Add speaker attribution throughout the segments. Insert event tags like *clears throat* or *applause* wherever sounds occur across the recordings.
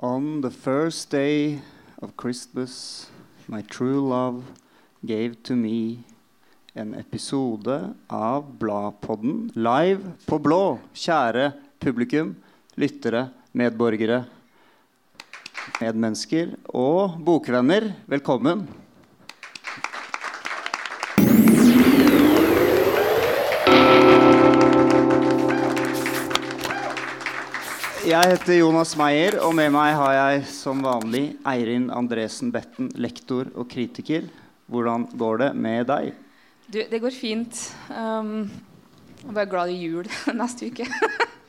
Speaker 1: On the first day of Christmas, my true love gave to me en episode av Bladpodden live på blå. Kjære publikum, lyttere, medborgere, medmennesker og bokvenner, velkommen. Jeg heter Jonas Meyer, og med meg har jeg som vanlig Eirin Andresen Betten, lektor og kritiker. Hvordan går det med deg?
Speaker 2: Du, det går fint. Um, jeg er bare glad i jul *laughs* neste uke.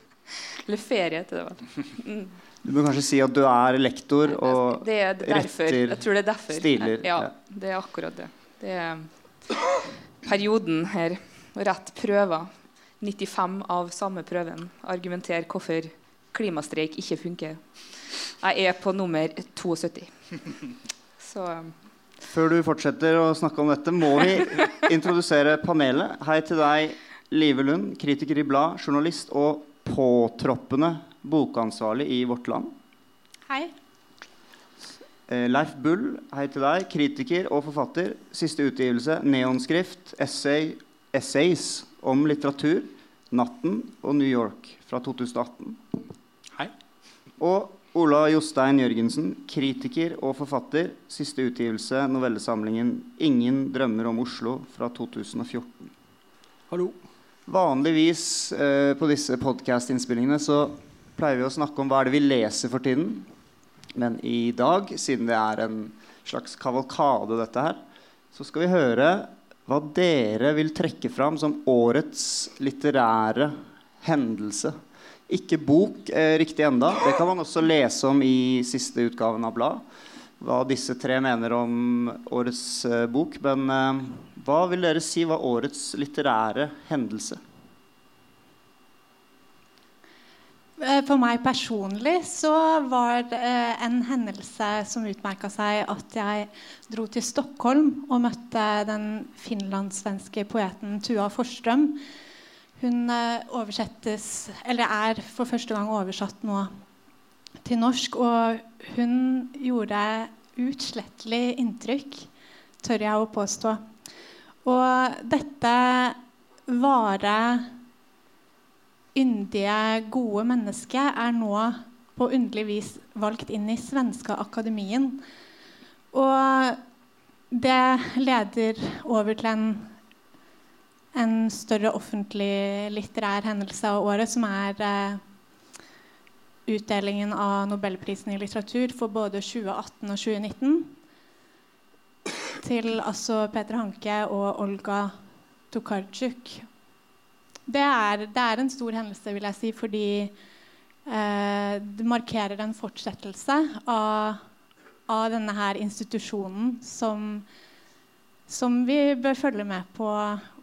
Speaker 2: *laughs* Eller ferie, heter det vel. Mm.
Speaker 1: Du må kanskje si at du er lektor og
Speaker 2: det er derfor.
Speaker 1: retter
Speaker 2: Jeg tror det er derfor.
Speaker 1: stiler.
Speaker 2: Ja, det er akkurat det. Det er perioden her. Rett prøver. 95 av samme prøven. argumenterer hvorfor klimastreik ikke funker. Jeg er på nummer 72. Så um,
Speaker 1: Før du fortsetter å snakke om dette, må vi introdusere panelet. Hei til deg, Live Lund, kritiker i Blad, journalist og påtroppende bokansvarlig i Vårt Land.
Speaker 3: Hei.
Speaker 1: Eh, Leif Bull, hei til deg, kritiker og forfatter. Siste utgivelse, neonskrift, essay, essays om litteratur, 'Natten' og 'New York' fra 2018.
Speaker 4: Hei.
Speaker 1: Og Ola Jostein Jørgensen, kritiker og forfatter. Siste utgivelse, novellesamlingen 'Ingen drømmer om Oslo' fra 2014.
Speaker 4: Hallo.
Speaker 1: Vanligvis eh, på disse podcast-innspillingene så pleier vi å snakke om hva er det vi leser for tiden. Men i dag, siden det er en slags kavalkade, dette her, så skal vi høre hva dere vil trekke fram som årets litterære hendelse. Ikke bok eh, riktig enda. Det kan man også lese om i siste utgaven av Blad. Hva disse tre mener om årets eh, bok. Men eh, hva vil dere si var årets litterære hendelse?
Speaker 3: Eh, For meg personlig så var det eh, en hendelse som utmerka seg at jeg dro til Stockholm og møtte den finlandssvenske poeten Tua Forstrøm. Hun eh, oversettes, eller er for første gang oversatt nå til norsk. Og hun gjorde utslettelig inntrykk, tør jeg å påstå. Og dette vare yndige, gode mennesket er nå på underlig vis valgt inn i svenske akademien. Og det leder over til en, en større offentlig litterær hendelse av året, som er eh, utdelingen av Nobelprisen i litteratur for både 2018 og 2019 til altså Peter Hanke og Olga Tokarczuk. Det er, det er en stor hendelse, vil jeg si, fordi eh, det markerer en fortsettelse av, av denne her institusjonen som, som vi bør følge med på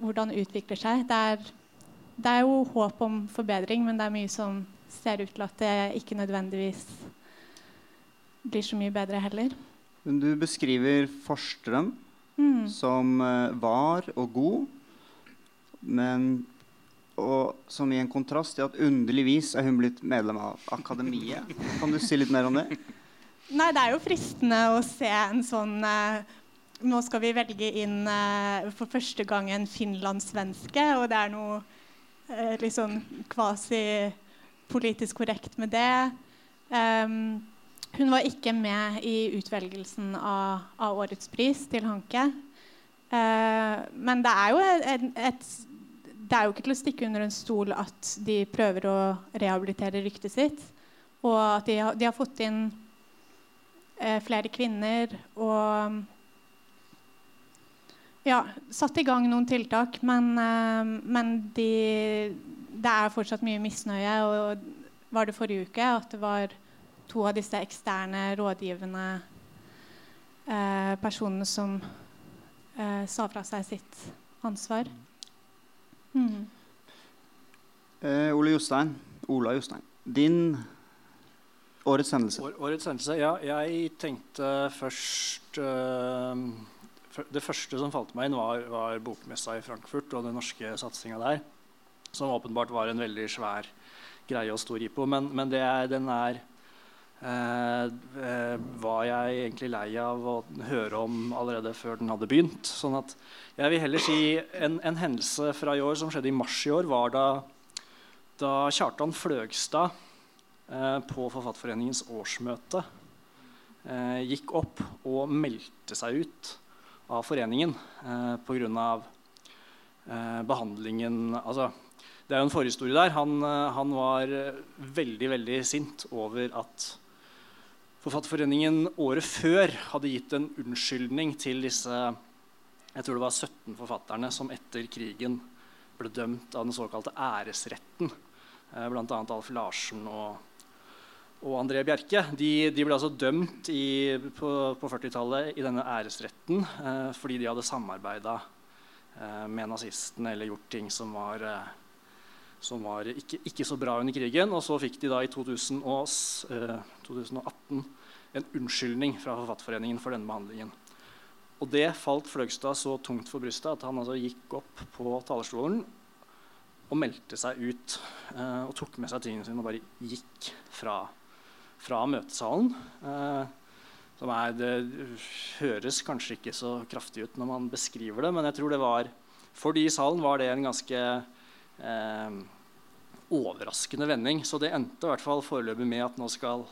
Speaker 3: hvordan utvikler seg. Det er, det er jo håp om forbedring, men det er mye som ser ut til at det ikke nødvendigvis blir så mye bedre heller.
Speaker 1: Men Du beskriver Forstrøm
Speaker 3: Mm.
Speaker 1: som eh, var og god, men og som i en kontrast til at underligvis er hun blitt medlem av Akademiet. Kan du si litt mer om det?
Speaker 3: Nei, det er jo fristende å se en sånn eh, Nå skal vi velge inn eh, for første gang en finlandssvenske, og det er noe eh, litt sånn kvasi-politisk korrekt med det. Um, hun var ikke med i utvelgelsen av, av årets pris til Hanke. Uh, men det er et, et det er jo ikke til å stikke under en stol at de prøver å rehabilitere ryktet sitt. Og at de de har fått inn eh, flere kvinner og ja, satt i gang noen tiltak. Men, eh, men de, det er fortsatt mye misnøye. Og var det forrige uke at det var to av disse eksterne rådgivende eh, personene som eh, sa fra seg sitt ansvar. Mm.
Speaker 1: Eh, Ole Jostein, Ola Jostein, din årets hendelse.
Speaker 4: År, årets hendelse. Ja, jeg tenkte først øh, Det første som falt meg inn, var, var bokmessa i Frankfurt og den norske satsinga der. Som åpenbart var en veldig svær greie og stor jippo. Men, men det er, den er eh, eh, var jeg egentlig lei av å høre om allerede før den hadde begynt. Sånn at jeg vil heller si en, en hendelse fra i år som skjedde i mars i år, var da, da Kjartan Fløgstad eh, på Forfatterforeningens årsmøte eh, gikk opp og meldte seg ut av foreningen eh, pga. Eh, behandlingen altså, det er jo en forhistorie der. Han, eh, han, var eh, veldig veldig sint over at Forfatterforeningen året før hadde gitt en unnskyldning til disse jeg tror det var 17 forfatterne som etter krigen ble dømt av den såkalte æresretten. Eh, Bl.a. Alf Larsen og, og André Bjerke. De, de ble altså dømt i, på, på 40-tallet i denne æresretten eh, fordi de hadde samarbeida eh, med nazistene eller gjort ting som var eh, som var ikke, ikke, så bra under krigen. Og så fikk de da i 2000 og, eh, 2018 en unnskyldning fra Forfatterforeningen for denne behandlingen. Og det falt Fløgstad så tungt for brystet at han altså gikk opp på talerstolen og meldte seg ut. Eh, og tok med seg tingene sine og bare gikk fra, fra møtesalen. Eh, som er, det høres kanskje ikke så kraftig ut når man beskriver det, men jeg tror det var for de i salen var det en ganske eh, overraskende vending. Så det endte i hvert fall foreløpig med at nå skal,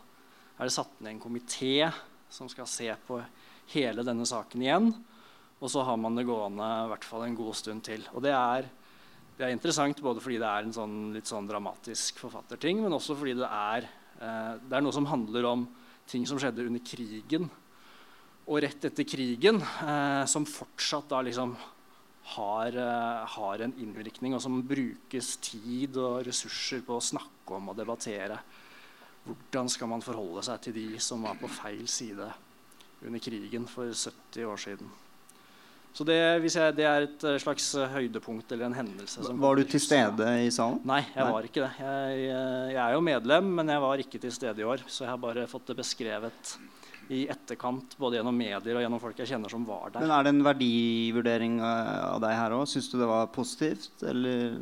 Speaker 4: er det satt ned en komité som skal se på hele denne saken igjen. Og så har man det gående i hvert fall en god stund til. Og det er, det er interessant både fordi det er en sånn, litt sånn dramatisk forfatterting, men også fordi det er, det er noe som handler om ting som skjedde under krigen og rett etter krigen, eh, som fortsatt da liksom har, uh, har, en innvirkning, og som brukes tid og ressurser på å snakke om og debattere. Hvordan skal man forholde seg til de som var på feil side under krigen for 70 år siden? Så det, jeg, det er et eh, slags høydepunkt eller en hendelse.
Speaker 1: var du til stede i salen?
Speaker 4: Nei, jeg Nei. var ikke det. Jeg, eh, jeg, er jo medlem, men jeg var ikke til stede i år. Så jeg har bare fått det beskrevet i etterkant, både gjennom medier og gjennom folk jeg kjenner som var der.
Speaker 1: Men Er det en verdivurdering av deg her òg? Syns du det var positivt, eller?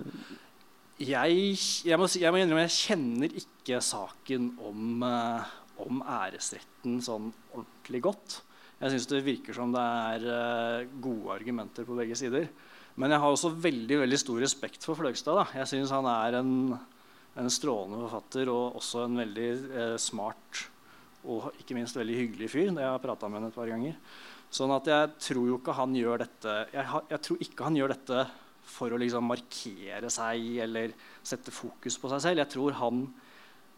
Speaker 4: Jeg, jeg, må, jeg må innrømme jeg kjenner ikke saken om, om æresretten sånn ordentlig godt. Jeg syns det virker som det er uh, gode argumenter på begge sider. Men jeg har også veldig veldig stor respekt for Fløgstad. Da. Jeg syns han er en, en, strålende forfatter og også en veldig eh, smart og ikke minst veldig hyggelig fyr. Det jeg har prata med ham et par ganger. Sånn at jeg tror jo ikke han gjør dette jeg, jeg tror ikke han gjør dette for å liksom markere seg eller sette fokus på seg selv. Jeg tror han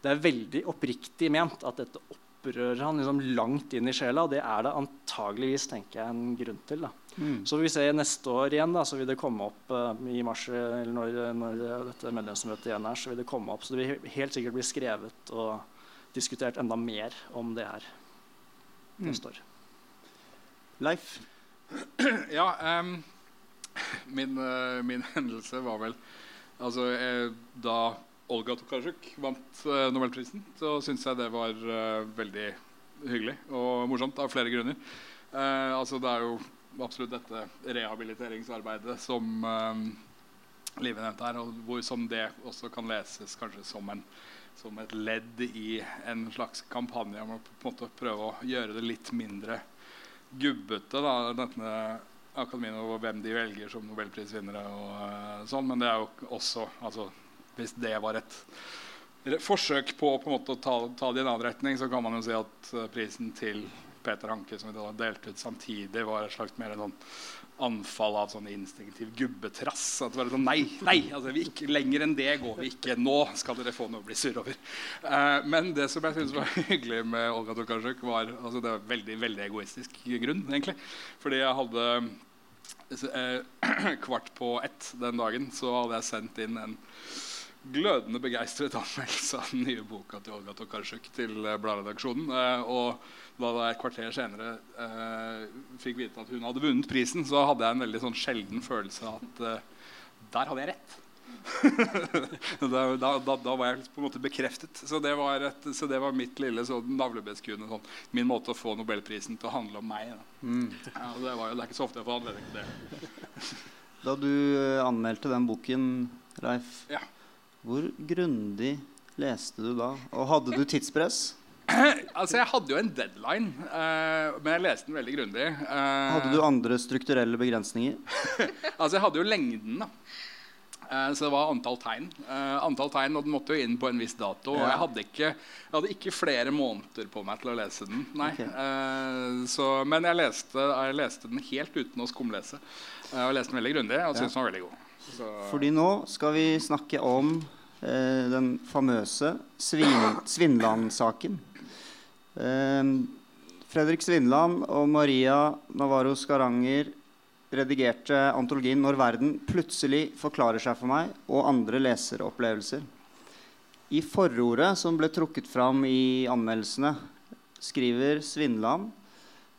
Speaker 4: Det er veldig oppriktig ment at dette opprører han liksom langt inn i sjela. Og det er det antageligvis tenker jeg, en grunn til. Da. Mm. Så vi ser neste år igjen, da, så vil det komme opp uh, i mars, eller når, når dette medlemsmøtet igjen er, så vil det komme opp. Så det vil helt sikkert bli skrevet og diskutert enda mer om det her neste år.
Speaker 1: Leif? *clears throat*
Speaker 5: Ja, um, min, uh, min, *laughs* hendelse var vel altså, jeg, Da Olga Tokarczuk vant uh, Nobelprisen, så syns jeg det var uh, veldig hyggelig og morsomt av flere grunner. Uh, altså, det er jo absolutt dette rehabiliteringsarbeidet som Live nevnte her, og hvor som det også kan leses kanskje som en som et ledd i en slags kampanje om å på en måte prøve å gjøre det litt mindre gubbete. da, denne akademien og hvem de velger som nobelprisvinnere. og uh, sånn, Men det er jo også altså, Hvis det var et forsøk på, på måte, å ta, ta, det i en annen retning, så kan man jo si at uh, prisen til Peter Hanke som vi delte ut samtidig, var et slags mer en sånn anfall av sånn instinktiv gubbetrass. At det var sånn, Nei, nei, altså, ikke, lenger enn det går vi ikke. Nå skal dere få noe å bli sur over. Uh, men det som jeg synes var *laughs* hyggelig med Olga Tokarczuk, var altså, det var veldig veldig egoistisk grunn. egentlig. Fordi jeg hadde uh, *clears throat* kvart på ett den dagen så hadde jeg sendt inn en glødende begeistret anmeldelse av den nye boka til Olga Tokarczuk til uh, bladredaksjonen. og da jeg et kvarter senere eh, fikk vite at hun hadde vunnet prisen, så hadde jeg en veldig sånn sjelden følelse av at eh, der hadde jeg rett. *laughs* da, da, da, da, var jeg på en måte bekreftet. Så det var, et, så det var mitt lille sånn, navlebeskuende sånn, Min måte å få nobelprisen til å handle om meg. Mm. Ja, det, var jo, det er ikke så ofte jeg får anledning til det.
Speaker 1: da du eh, anmeldte den boken, Leif,
Speaker 5: ja.
Speaker 1: Hvor grundig leste du da? Og hadde du tidspress? *clears throat*
Speaker 5: altså, jeg hadde jo en deadline, uh, men jeg leste den veldig grundig. Uh,
Speaker 1: Hadde du andre strukturelle begrensninger? *laughs*
Speaker 5: altså, jeg hadde jo lengden, da. Eh, så det var antall tegn. Antall tegn, Og den måtte jo inn på en viss dato. Og jeg hadde, ikke, jeg hadde ikke flere måneder på meg til å lese den. Nei.
Speaker 1: Ok.
Speaker 5: Eh, så, men jeg leste, jeg leste den helt uten å skumlese. Og jeg leste den veldig grundig og syntes den var veldig god. Så,
Speaker 1: Fordi nå skal vi snakke om den famøse Svin Svindland-saken. Eh, Fredrik Svinland og Maria Navarro Skaranger redigerte antologien 'Når verden plutselig forklarer seg for meg' og andre leseropplevelser. I forordet som ble trukket fram i anmeldelsene, skriver Svinland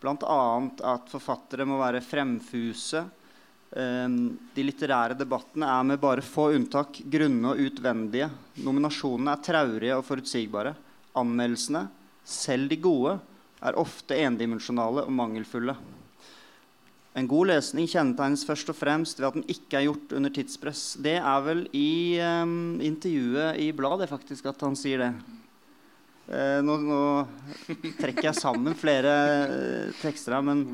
Speaker 1: bl.a. at forfattere må være fremfuse. Um, de litterære debattene er med bare få unntak grunne og utvendige. Nominasjonene er traurige og forutsigbare. Anmeldelsene, selv de gode, er ofte endimensjonale og mangelfulle. En god lesning kjennetegnes først og fremst ved at den ikke er gjort under tidspress. Det er vel i um, intervjuet i bladet faktisk at han sier det. Eh, nå, nå trekker jeg sammen flere eh, tekster her, men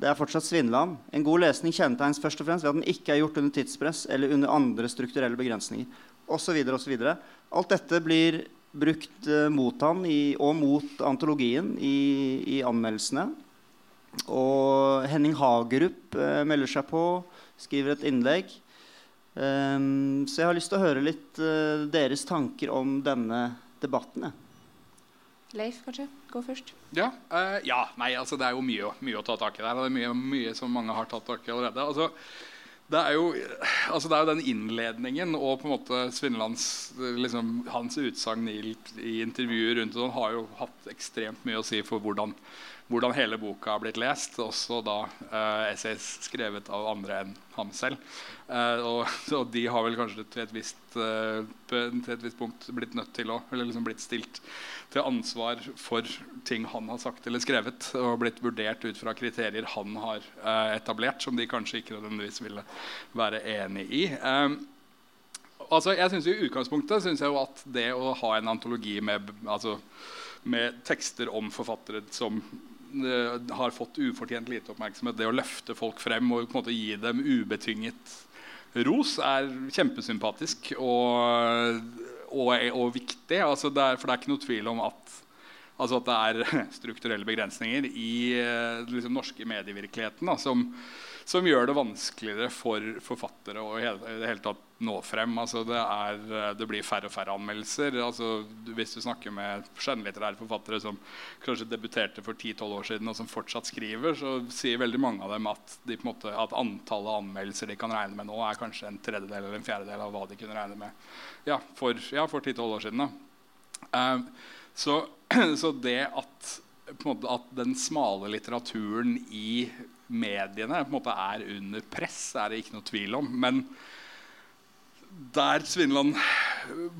Speaker 1: det er fortsatt Svindland. En god lesning kjennetegnes først og fremst ved at den ikke er gjort under tidspress eller under andre strukturelle begrensninger. Og så videre, og så videre. Alt dette blir brukt eh, mot han i, og mot antologien i, i anmeldelsene. Og Henning Hagerup eh, melder seg på, skriver et innlegg. Um, så jeg har lyst til å høre litt eh, deres tanker om denne debatten. jeg.
Speaker 2: Leif, kanskje? Gå først.
Speaker 5: Ja, Uh, ja, nei, altså det er jo mye, mye å ta tak i der. Det er mye, mye som mange har tatt tak i allerede. Altså, det, er jo, altså det er jo den innledningen og på en måte Svindelands liksom, hans utsagn i, i intervjuer rundt sånn har jo hatt ekstremt mye å si for hvordan, hvordan hele boka har blitt lest. Også da eh, essays skrevet av andre enn ham selv. Eh, og, *laughs* og de har vel kanskje til et visst, eh, til et visst punkt blitt nødt til å Eller liksom blitt stilt til ansvar for ting han har sagt eller skrevet, og blitt vurdert ut fra kriterier han har eh, etablert, som de kanskje ikke nødvendigvis ville være enig i. Eh, altså, jeg synes I utgangspunktet synes jeg jo at det å ha en antologi med, altså, med tekster om forfattere som har fått ufortjent lite oppmerksomhet, det å løfte folk frem og på en måte gi dem ubetinget ros, er kjempesympatisk og, og, og viktig. Altså det er, for det er ikke noe tvil om at, altså at det er *laughs* strukturelle begrensninger i den liksom, norske medievirkeligheten da, som, som gjør det vanskeligere for forfattere å i det hele tatt nå frem. Altså det, er, eh, det blir færre og færre anmeldelser. Altså, hvis du snakker med skjønnlitterære forfattere som kanskje debuterte for 10-12 år siden, og som fortsatt skriver, så sier veldig mange av dem at, de, måte, at antallet anmeldelser de kan regne med nå, er kanskje en tredjedel eller en fjerdedel av hva de kunne regne med ja, for, ja, for 10-12 år siden. Eh, så, *clears throat* så det at, måte, at den smale litteraturen i mediene på en måte er under press, er det ikke noe tvil om. Men der Svineland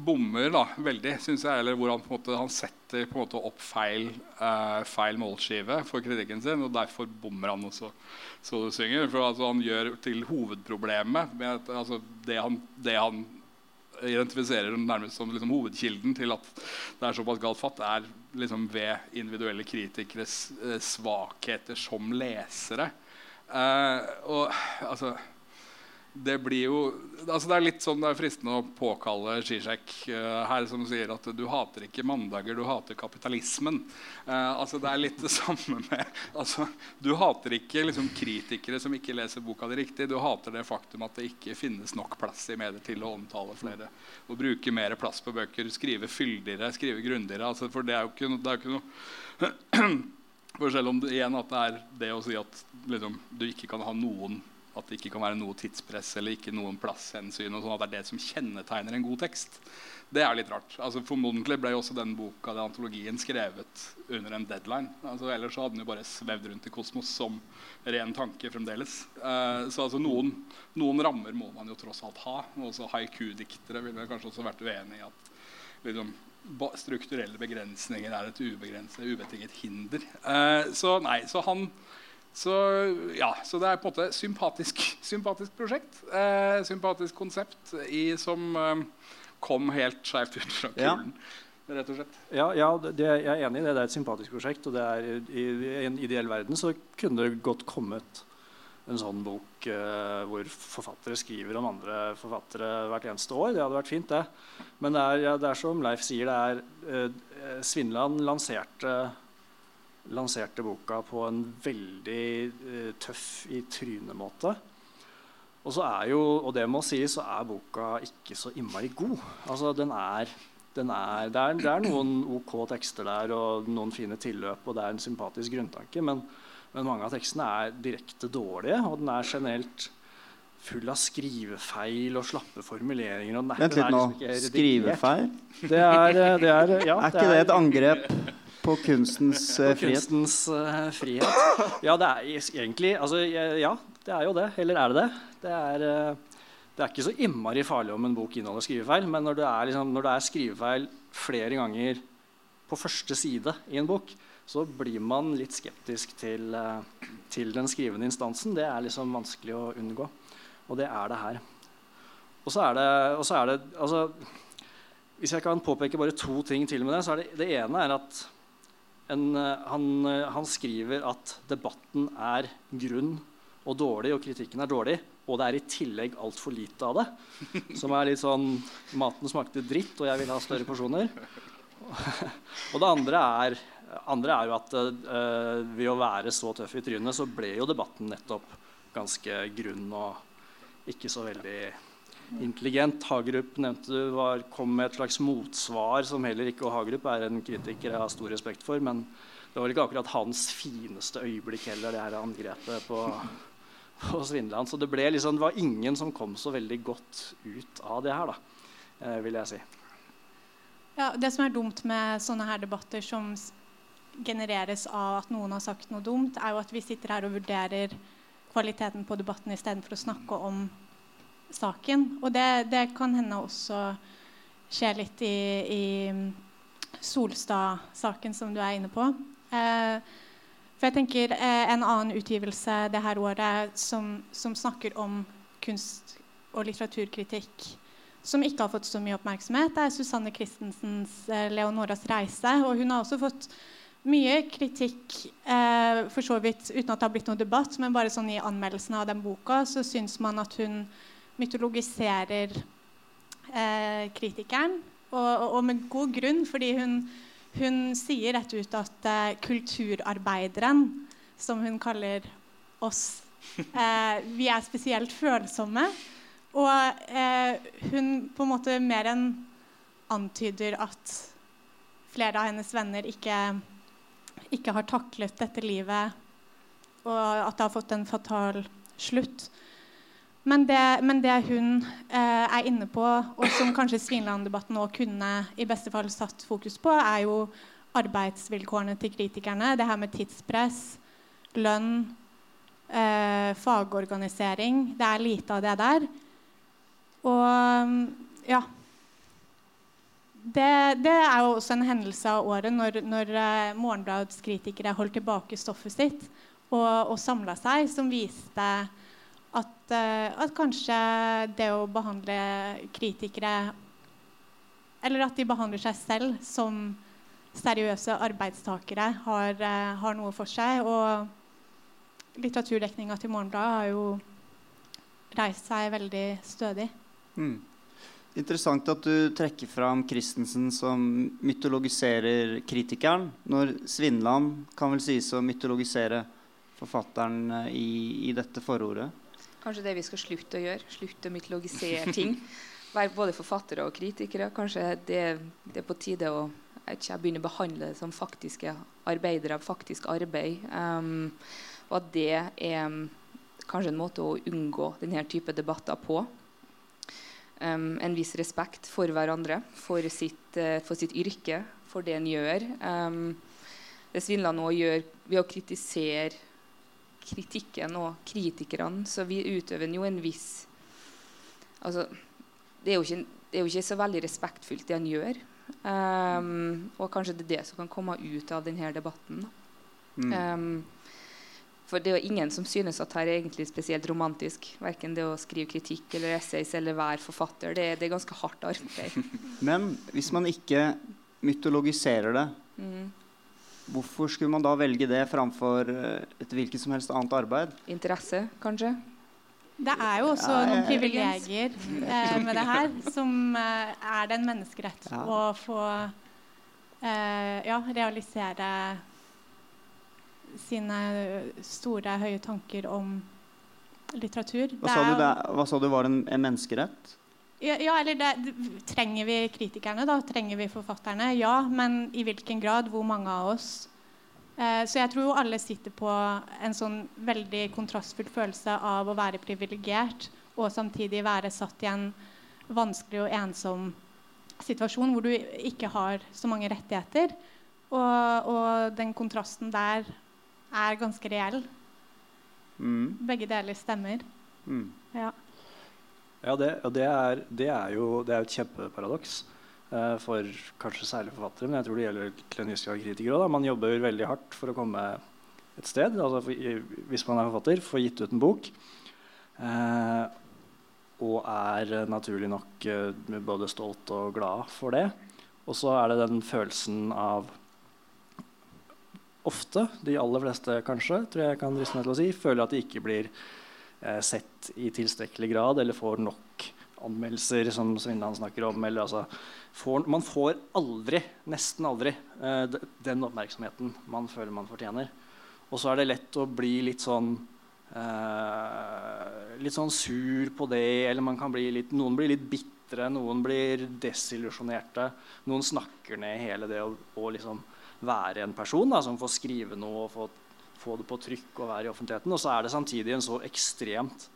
Speaker 5: bommer da, veldig, synes jeg, eller hvor han, på en måte, han setter opp feil, uh, feil målskive for kritikken sin, og derfor bommer han også så du synger. For altså, han gjør til hovedproblemet med altså, det, han, det han identifiserer nærmest som liksom, hovedkilden til at det er såpass galt fatt, er liksom, ved individuelle kritikeres eh, svakheter som lesere. Uh, og altså det blir jo altså Det er litt sånn det er fristende å påkalle Zizek uh, her, som sier at du hater ikke mandager, du hater kapitalismen. Uh, altså Det er litt det *laughs* samme med altså, Du hater ikke liksom, kritikere som ikke leser boka di riktig. Du hater det faktum at det ikke finnes nok plass i medier til å omtale flere. Å bruke mer plass på bøker, skrive fyldigere, skrive grundigere. Altså, for det er jo ikke, er jo ikke noe *clears throat* For selv om det, igjen at det er det å si at liksom, du ikke kan ha noen at det ikke kan være noe tidspress eller ikke noen plasshensyn. og sånn at det er det som kjennetegner en god tekst. Det er litt rart. Altså, formodentlig ble jo også den boka, den antologien, skrevet under en deadline. Altså, ellers hadde den jo bare svevd rundt i kosmos som ren tanke fremdeles. Eh, så altså, noen, noen rammer må man jo tross alt ha. Også haiku-diktere ville kanskje også vært uenig i at liksom, strukturelle begrensninger er et ubetinget hinder. Eh, så nei, så han så, ja, så det er på en måte sympatisk, *laughs* sympatisk prosjekt. Eh, sympatisk konsept i, som eh, kom helt skjevt ut fra
Speaker 1: Ja.
Speaker 5: kulen. rett og slett.
Speaker 4: Ja, ja det, jeg er enig i det. Det er et sympatisk prosjekt. og det er, i, I en ideell verden så kunne det godt kommet en sånn bok eh, hvor forfattere skriver om andre forfattere hvert eneste år. Det hadde vært fint, det. Men det er, ja, det er som Leif sier, det er eh, Svinland lanserte, lanserte boka på en veldig uh, tøff i trynet-måte. Og, så er jo, og det må sies, så er boka ikke så innmari god. Altså, den er, den er, det, er, det er noen OK tekster der og noen fine tilløp, og det er en sympatisk grunntanke. men men mange av tekstene er direkte dårlige, og den er generelt full av skrivefeil og slappe formuleringer. Og
Speaker 1: Vent litt nå. Liksom skrivefeil?
Speaker 4: Det er, eh, det er, ja,
Speaker 1: er ikke det, et angrep på kunstens
Speaker 4: på frihet? Kunstens uh, frihet? Ja, det er egentlig altså, Ja, det er jo det. Eller er det det? Det er, uh, det er ikke så innmari farlig om en bok inneholder skrivefeil, men når det er, liksom, når det er skrivefeil flere ganger på første side i en bok, så blir man litt skeptisk til, eh, til, den skrivende instansen. Det er liksom vanskelig å unngå. Og det er det her. Og så er det, så er det altså, Hvis jeg kan påpeke bare to ting til med det, så er det det ene er at en, eh, han, eh, han, skriver at debatten er grunn og dårlig, og kritikken er dårlig. Og det er i tillegg altfor lite av det. *laughs* Som er litt sånn Maten smakte dritt, og jeg vil ha større porsjoner. og det andre er andre er jo at uh, ved å være så tøff i trynet, så ble jo debatten nettopp ganske grunn og ikke så veldig intelligent. Hagerup nevnte du var, kom med et slags motsvar som heller ikke og Hagerup er en kritiker jeg har stor respekt for. Men det var ikke akkurat hans fineste øyeblikk heller, det her angrepet på, på Svindland. Så det, ble liksom, det var ingen som kom så veldig godt ut av det her, da, eh, vil jeg si.
Speaker 3: Ja, Det som er dumt med sånne her debatter som genereres av at noen har sagt noe dumt, er jo at vi sitter her og vurderer kvaliteten på debatten istedenfor å snakke om saken. Og det, det, kan hende også skje litt i, i Solstad-saken som du er inne på. Eh, for jeg tenker eh, En annen utgivelse det her året som, som snakker om kunst- og litteraturkritikk som ikke har fått så mye oppmerksomhet, er Susanne Christensens eh, 'Leonoras reise'. og Hun har også fått mye kritikk, eh, for så vidt uten at det har blitt noen debatt, men bare sånn i anmeldelsen av den boka så syns man at hun mytologiserer eh, kritikeren. Og, og, med god grunn, fordi hun, hun sier rett ut at eh, kulturarbeideren, som hun kaller oss, eh, vi er spesielt følsomme. Og eh, hun på en måte mer enn antyder at flere av hennes venner ikke ikke har taklet dette livet, og at det har fått en fatal slutt. Men det, men det hun eh, er inne på, og som kanskje Svinland-debatten nå kunne i beste fall satt fokus på, er jo arbeidsvilkårene til kritikerne. Det her med tidspress, lønn, eh, fagorganisering. Det er lite av det der. Og ja det, det, er jo også en hendelse av året når, når uh, Morgenbladets kritikere holdt tilbake stoffet sitt og, og samla seg, som viste at, uh, at, kanskje det å behandle kritikere Eller at de behandler seg selv som seriøse arbeidstakere, har, uh, har noe for seg. Og litteraturdekninga til Morgenbladet har jo reist seg veldig stødig. Mm.
Speaker 1: Interessant at du trekker fram Christensen som mytologiserer kritikeren, når Svinland kan vel sies å mytologisere forfatteren eh, i, i, dette forordet?
Speaker 2: Kanskje det vi skal slutte å gjøre. Slutte å mytologisere ting. *laughs* Være både forfattere og kritikere. Kanskje det, det er på tide å ikke, begynne å behandle det som faktiske arbeidere, faktisk arbeid. Um, og at det er kanskje en måte å unngå denne type debatter på um, en viss respekt for hverandre, for sitt, uh, for sitt yrke, for det en gjør. Um, det svindler nå gjør ved å kritisere kritikken og kritikerne, så vi utøver jo en viss altså, det, er ikke, det, er jo ikke, så veldig respektfullt, det han gjør. Um, og kanskje det er det som kan komme ut av denne debatten. Mm. Um, for det er jo ingen som synes at her er egentlig spesielt romantisk. Verken det å skrive kritikk eller essays eller være forfatter. Det det er ganske hardt arbeid. *laughs*
Speaker 1: Men hvis man ikke mytologiserer det.
Speaker 2: Mm.
Speaker 1: Hvorfor skulle man da velge det framfor eh, et hvilket som helst annet arbeid?
Speaker 2: Interesse, kanskje?
Speaker 3: Det er jo også
Speaker 1: Ja,
Speaker 3: noen privilegier eh, med det her, som eh, er det en menneskerett
Speaker 1: Ja.
Speaker 3: å få eh, ja, realisere sine store, høye tanker om litteratur.
Speaker 1: Hva sa du, det, hva sa du var en, en menneskerett?
Speaker 3: Ja, ja eller det, det- Trenger vi kritikerne, da? Trenger vi forfatterne? Ja, men i hvilken grad? Hvor mange av oss? Eh, så jeg tror jo alle sitter på en sånn veldig kontrastfull følelse av å være privilegert og samtidig være satt i en vanskelig og ensom situasjon hvor du ikke har så mange rettigheter. Og, og den kontrasten der er ganske reell.
Speaker 1: Mm.
Speaker 3: Begge deler stemmer.
Speaker 1: Mm.
Speaker 3: Ja.
Speaker 4: Ja, det, det er, det er jo det er et kjempeparadoks eh, for kanskje særlig forfattere, men jeg tror det gjelder kliniske kritikere òg. Man jobber veldig hardt for å komme et sted. Altså for, hvis man er forfatter, få gitt ut en bok. Eh, og er naturlig nok eh, både stolt og glad for det. Og så er det den følelsen av Ofte, de aller fleste kanskje, tror jeg kan driste meg til å si, føler at de ikke blir sett i tilstrekkelig grad eller får nok anmeldelser, som Svindland snakker om. Eller, altså, får, man får aldri, nesten aldri, eh, den oppmerksomheten man føler man fortjener. Og så er det lett å bli litt sånn eh, Litt sånn sur på det, eller man kan bli litt, noen blir litt bitre, noen blir desillusjonerte. Noen snakker ned hele det å, å liksom være en person da, som får skrive noe og få få det på trykk og være i offentligheten. Og så er det samtidig en så ekstremt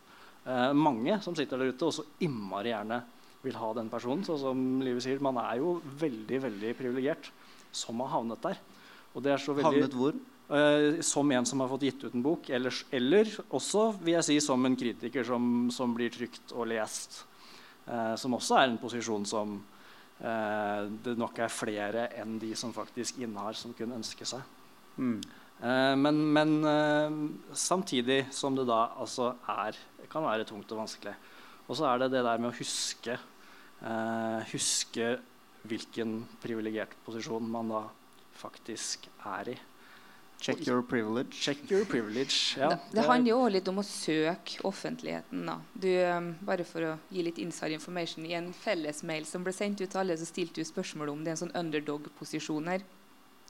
Speaker 4: eh, mange som sitter der ute og så innmari gjerne vil ha den personen. Så som Livet sier, man er jo veldig veldig privilegert som har havnet der. Og det er så veldig,
Speaker 1: Havnet hvor?
Speaker 4: eh, som en som har fått gitt ut en bok, eller, eller også vil jeg si som en kritiker som, som blir trykt og lest. Eh, som også er en posisjon som eh, det nok er flere enn de som faktisk innehar, som kunne ønske seg.
Speaker 1: Mm.
Speaker 4: Eh, men men eh, samtidig som det da altså er kan være tungt og vanskelig. Og så er det det der med å huske eh, Huske hvilken privilegert posisjon man da faktisk er i.
Speaker 1: Check your privilege.
Speaker 4: Check your privilege. Ja,
Speaker 2: det, det handler jo også litt om å søke offentligheten. Da. Du, um, bare for å gi litt inside information. I en fellesmail som ble sendt ut til alle, så stilte du spørsmål om det er en sånn underdog-posisjon her.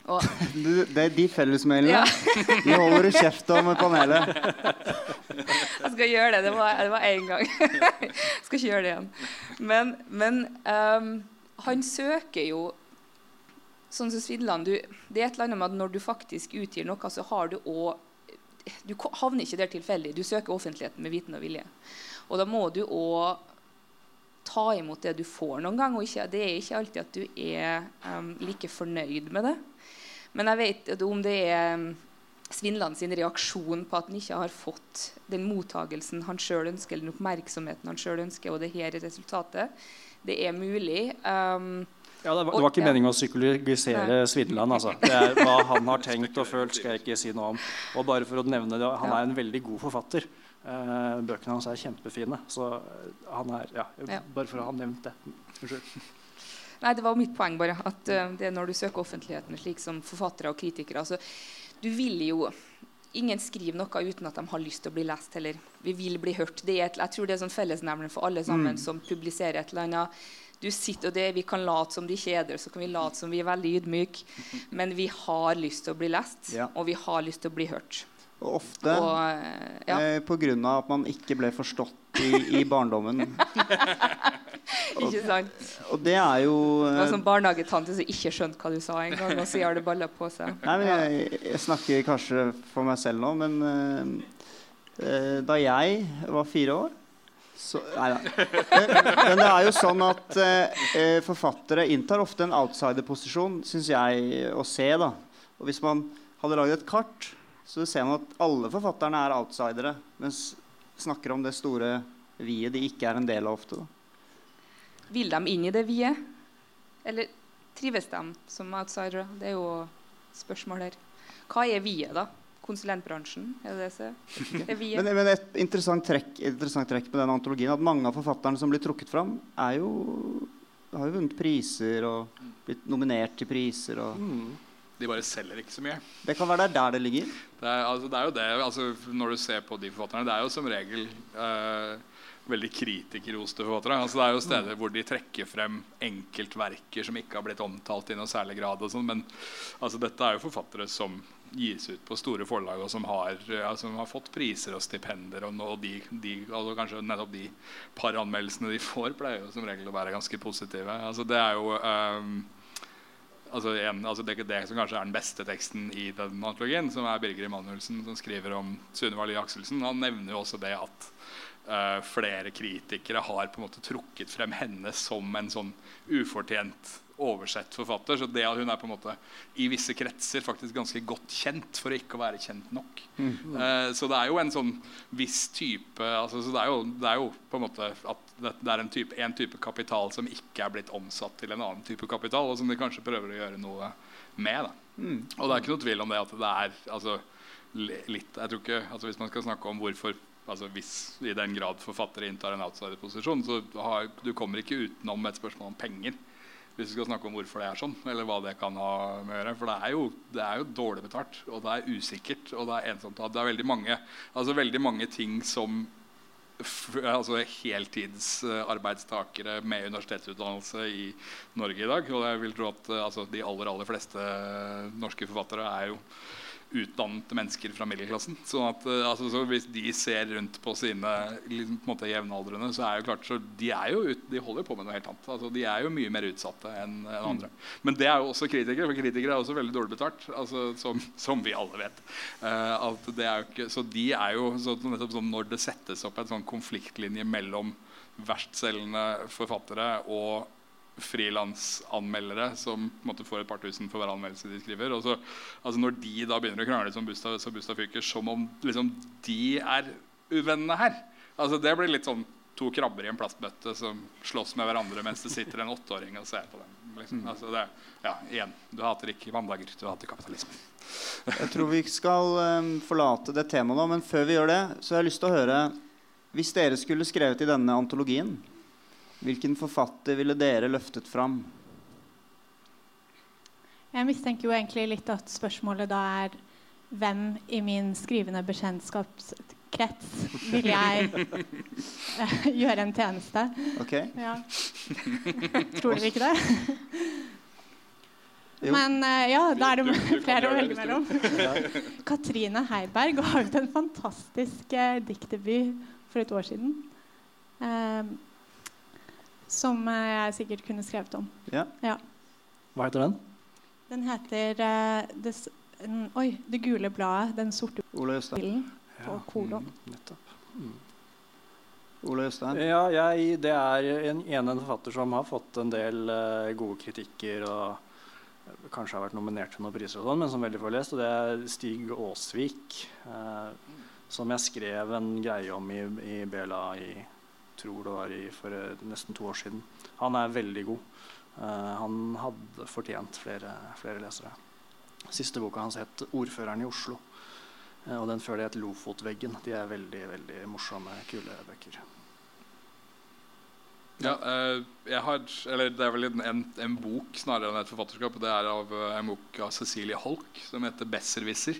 Speaker 2: Og *laughs*
Speaker 1: Du, det er de fellesmailene.
Speaker 2: Ja. *laughs*
Speaker 1: De holder du kjeft om panelet. *laughs*
Speaker 2: jeg skal gjøre det. Det var, det var én gang. jeg skal ikke gjøre det igjen. Men, men um, han søker jo Sånn som Svidland, du, det er et eller annet med at når du faktisk utgir noe, så har du òg Du havner ikke der tilfeldig. Du søker offentligheten med viten og vilje. Og da må du òg ta imot det du får noen gang. Og ikke, det er ikke alltid at du er um, like fornøyd med det. Men jeg vet om det er Svinland sin reaksjon på at han ikke har fått den mottagelsen han sjøl ønsker, eller den oppmerksomheten han sjøl ønsker, og det her er resultatet. Det er mulig. Um,
Speaker 4: Ja, det, var, det var ikke
Speaker 2: ja.
Speaker 4: meningen å psykologisere Svindeland. Altså. Det er Hva han har tenkt og følt, skal jeg ikke si noe om. Og bare for å nevne det, Han er en veldig god forfatter. Eh, bøkene hans er kjempefine. Så han er, ja,
Speaker 2: Ja.
Speaker 4: Bare for å ha nevnt det. Unnskyld.
Speaker 2: Nei, det var mitt poeng, bare. At uh, det er når du søker offentligheten, slik som forfattere og kritikere altså, Du vil jo Ingen skriver noe uten at de har lyst til å bli lest heller. Vi vil bli hørt. Det et, jeg tror det er sånn fellesnevner for alle sammen som publiserer et eller annet. Du sitter, og det, Vi kan late som de ikke er så kan vi late som vi er veldig ydmyke. Men vi har lyst til å bli lest,
Speaker 1: Ja.
Speaker 2: og vi har lyst til å bli hørt.
Speaker 1: Og ofte
Speaker 2: Og, eh, ja,
Speaker 1: eh, av at man ikke ble forstått i, i barndommen. *laughs*
Speaker 2: ikke sant?
Speaker 1: Og det er jo
Speaker 2: Det var sånn barnehagetante som ikke skjønte hva du sa engang, og så har det baller på seg.
Speaker 1: Nei, men jeg, jeg snakker kanskje for meg selv nå, men eh, eh, da jeg var fire år så, nei da. Men, men det er jo sånn at eh, forfattere inntar ofte en outsider-posisjon, syns jeg å se. da. Og hvis man hadde lagd et kart, så ser man at alle forfatterne er outsidere, mens snakker om det store viet de ikke er en del av ofte. da.
Speaker 2: Vil de inn i det viet? Eller trives de som outsidere? Det er jo spørsmål her. Hva er viet, da? Konsulentbransjen? Er det det som er viet? *laughs*
Speaker 1: Men, men et interessant trekk, interessant trekk med den antologien at mange av forfatterne som blir trukket fram, er jo har jo vunnet priser og blitt nominert til priser. Og
Speaker 4: Mm.
Speaker 5: De bare selger ikke så mye.
Speaker 1: det kan være der, der det ligger.
Speaker 5: Det er, altså, det er jo det, altså, Når du ser på de forfatterne Det er jo som regel eh, veldig kritikerroste forfattere. Altså, det er jo steder hvor de trekker frem enkeltverker som ikke har blitt omtalt i noe særlig grad. og sånn, Men altså, dette er jo forfattere som gis ut på store forlag, og som har, ja, som har fått priser og stipender. Og, og de, de, altså, kanskje nettopp de par anmeldelsene de får, pleier jo som regel å være ganske positive. Altså, det er jo ehm, altså en, altså det, det som kanskje er den beste teksten i den antologien, som er Birger Emanuelsen, som skriver om Sunniva Lie Akselsen. Han nevner jo også det at uh, flere kritikere har på en måte trukket frem henne som en sånn ufortjent oversett forfatter. Så det at hun er på en måte i visse kretser faktisk ganske godt kjent for å ikke å være kjent nok. Eh, så det er jo en sånn viss type altså, så det, er jo, det er jo på en måte at det, er en type, en type kapital som ikke er blitt omsatt til en annen type kapital, og som de kanskje prøver å gjøre noe med. Da. Og det er ikke noe tvil om det at det er altså, litt jeg tror ikke, altså Hvis man skal snakke om hvorfor altså Hvis i den grad forfattere inntar en outsider-posisjon, så har, du kommer ikke utenom et spørsmål om penger. Hvis du skal snakke om hvorfor det er sånn, eller hva det kan ha med å gjøre. For det er jo, det er jo dårlig betalt, og det er usikkert, og det er ensomt. Det er veldig mange, altså veldig mange ting som altså heltidsarbeidstakere med universitetsutdannelse i Norge i dag. Og jeg vil tro at eh, altså, de aller, aller fleste norske forfattere er jo utdannede mennesker fra middelklassen. Sånn at, eh, altså, så hvis de ser rundt på sine liksom, på en måte, jevnaldrende, så er jo klart så de, er jo ut, de holder på med noe helt annet. Altså, de er jo mye mer utsatte enn en andre. Men det er jo også kritikere, for kritikere er også veldig dårlig betalt. Altså, som, som vi alle vet. Uh, at det er jo ikke, så de er jo så, nettopp sånn Når det settes opp en sånn konfliktlinje mellom verstselgende forfattere og frilansanmeldere som måte får et par tusen for hver anmeldelse de skriver. Og så, altså når de da begynner å krangle som Bustad, som Bustad fyker, som om liksom, de er uvennene her altså Det blir litt sånn to krabber i en plastbøtte som slåss med hverandre mens det sitter en åtteåring og ser på dem. Liksom. Altså det, ja, igjen, Du hater ikke mandager, du hater kapitalisme.
Speaker 1: Jeg tror vi skal um, forlate det temaet nå, men før vi gjør det, så har jeg lyst til å høre Hvis dere skulle skrevet i denne antologien, hvilken forfatter ville dere løftet fram?
Speaker 3: Jeg mistenker jo egentlig litt at spørsmålet da er hvem i min skrivende bekjentskapskrets vil jeg *laughs* gjøre en tjeneste?
Speaker 1: Ok?
Speaker 3: Ja. Tror dere ikke det?
Speaker 1: Jo.
Speaker 3: Men eh, ja, da er det
Speaker 5: Du- du kan *laughs*
Speaker 3: flere å velge mellom. *laughs* Katrine Heiberg har ut en fantastisk eh, diktdebut for et år siden. Eh, som eh, jeg sikkert kunne skrevet om.
Speaker 1: Ja.
Speaker 4: Hva heter den?
Speaker 3: Den heter uh, det, en, Oi, 'Det gule bladet'. Den sorte bilen på kolon.
Speaker 4: Mm, nettopp.
Speaker 1: Ole Øystein?
Speaker 4: Ja, jeg, det er en, en forfatter som har fått en del uh, gode kritikker og eh, kanskje har vært nominert til noen priser, og sånn, men som veldig få har lest. Og det er Stig Aasvik, eh, som jeg skrev en greie om i, i Bela i tror det var i, for eh, nesten to år siden. Han er veldig god. Eh, han hadde fortjent flere, flere lesere. Siste boka hans het 'Ordføreren i Oslo'. Eh, og den før det het 'Lofotveggen'. De er veldig veldig morsomme, kule bøker.
Speaker 5: Ja, jeg har, eller Det er vel en, en, bok snarere enn et forfatterskap. og Det er av en bok av Cecilie Holk som heter 'Besserwisser'.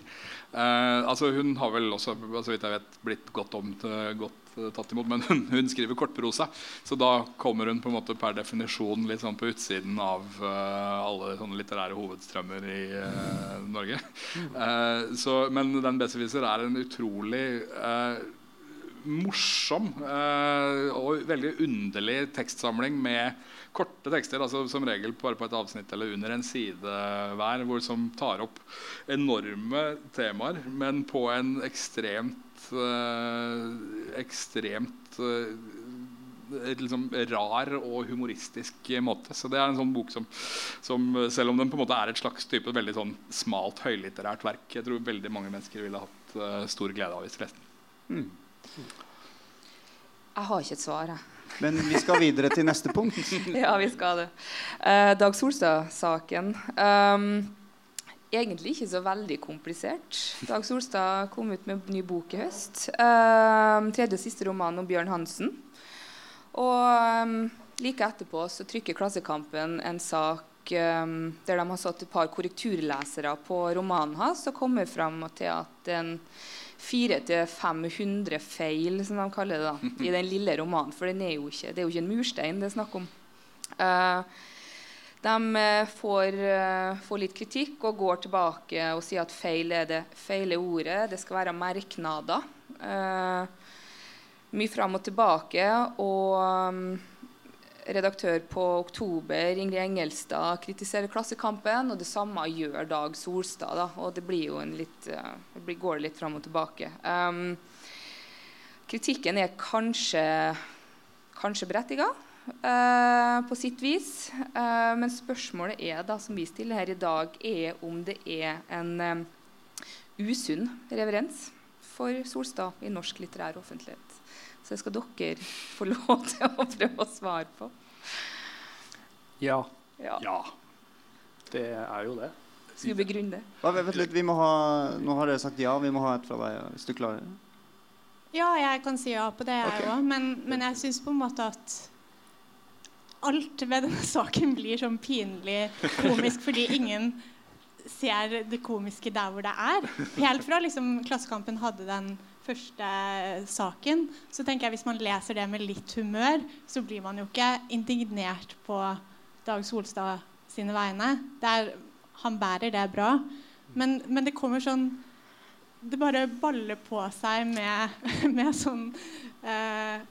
Speaker 5: Eh, altså hun har vel også så vidt jeg vet, blitt godt, om, til, godt tatt imot, men *laughs* hun, hun skriver kortprosa. Så da kommer hun på en måte per definisjon litt sånn på utsiden av uh, alle sånne litterære hovedstrømmer i uh, Norge. Uh, så, men den 'Besserwisser' er en utrolig morsom og veldig underlig tekstsamling med korte tekster, altså som regel bare på et avsnitt eller under en side hver, hvor som tar opp enorme temaer, men på en ekstremt ekstremt eh, liksom rar og humoristisk måte. Så det er en sånn bok som, som selv om den på en måte er et slags type veldig sånn smalt, høylitterært verk, jeg tror veldig mange mennesker ville hatt eh, stor glede av hvis de leste den.
Speaker 2: Jeg har ikke et svar, jeg.
Speaker 1: Men vi skal videre til neste punkt. *laughs*
Speaker 2: Ja, vi skal det. Eh, Dag Solstad-saken. Um, egentlig ikke så veldig komplisert. Dag Solstad kom ut med ny bok i høst. Um, tredje og siste roman om Bjørn Hansen. Og um, like etterpå så trykker Klassekampen en sak um, der de har satt et par korrekturlesere på romanen hans og kommer fram til at en 400-500 feil, som de kaller det, da, i den lille romanen. For den er jo ikke, det er jo ikke en murstein det er snakk om. Uh, de uh, får, uh, får, litt kritikk og går tilbake og sier at feil er det feile ordet. Det skal være merknader. mye fram og tilbake. Og um, redaktør på Oktober, Ingrid Engelstad, kritiserer Klassekampen. Og det samme gjør Dag Solstad. Da, og det blir jo en litt, det går litt fram og tilbake. Um, kritikken er kanskje, kanskje berettiga. Uh, på sitt vis. Uh, men spørsmålet er da, som vi stiller her i dag, er om det er en um, usunn reverens for Solstad i norsk litterær offentlighet. Så det skal dere *laughs* få lov til å prøve å svare på.
Speaker 4: Ja.
Speaker 2: Ja.
Speaker 4: ja. Det er jo det.
Speaker 2: Skal vi begrunne det?
Speaker 1: Nå har dere sagt ja. Vi må ha et fra deg, hvis du klarer det.
Speaker 3: Ja, jeg kan si ja på det, jeg òg. Okay. Men, men jeg syns på en måte at alt ved denne saken blir sånn pinlig komisk fordi ingen ser det komiske der hvor det er. Helt fra liksom, Klassekampen hadde den første saken, så tenker jeg hvis man leser det med litt humør, så blir man jo ikke indignert på Dag Solstad sine vegne. Er, han bærer det bra. Men, men, det kommer sånn Det bare baller på seg med, *laughs* med sånn eh,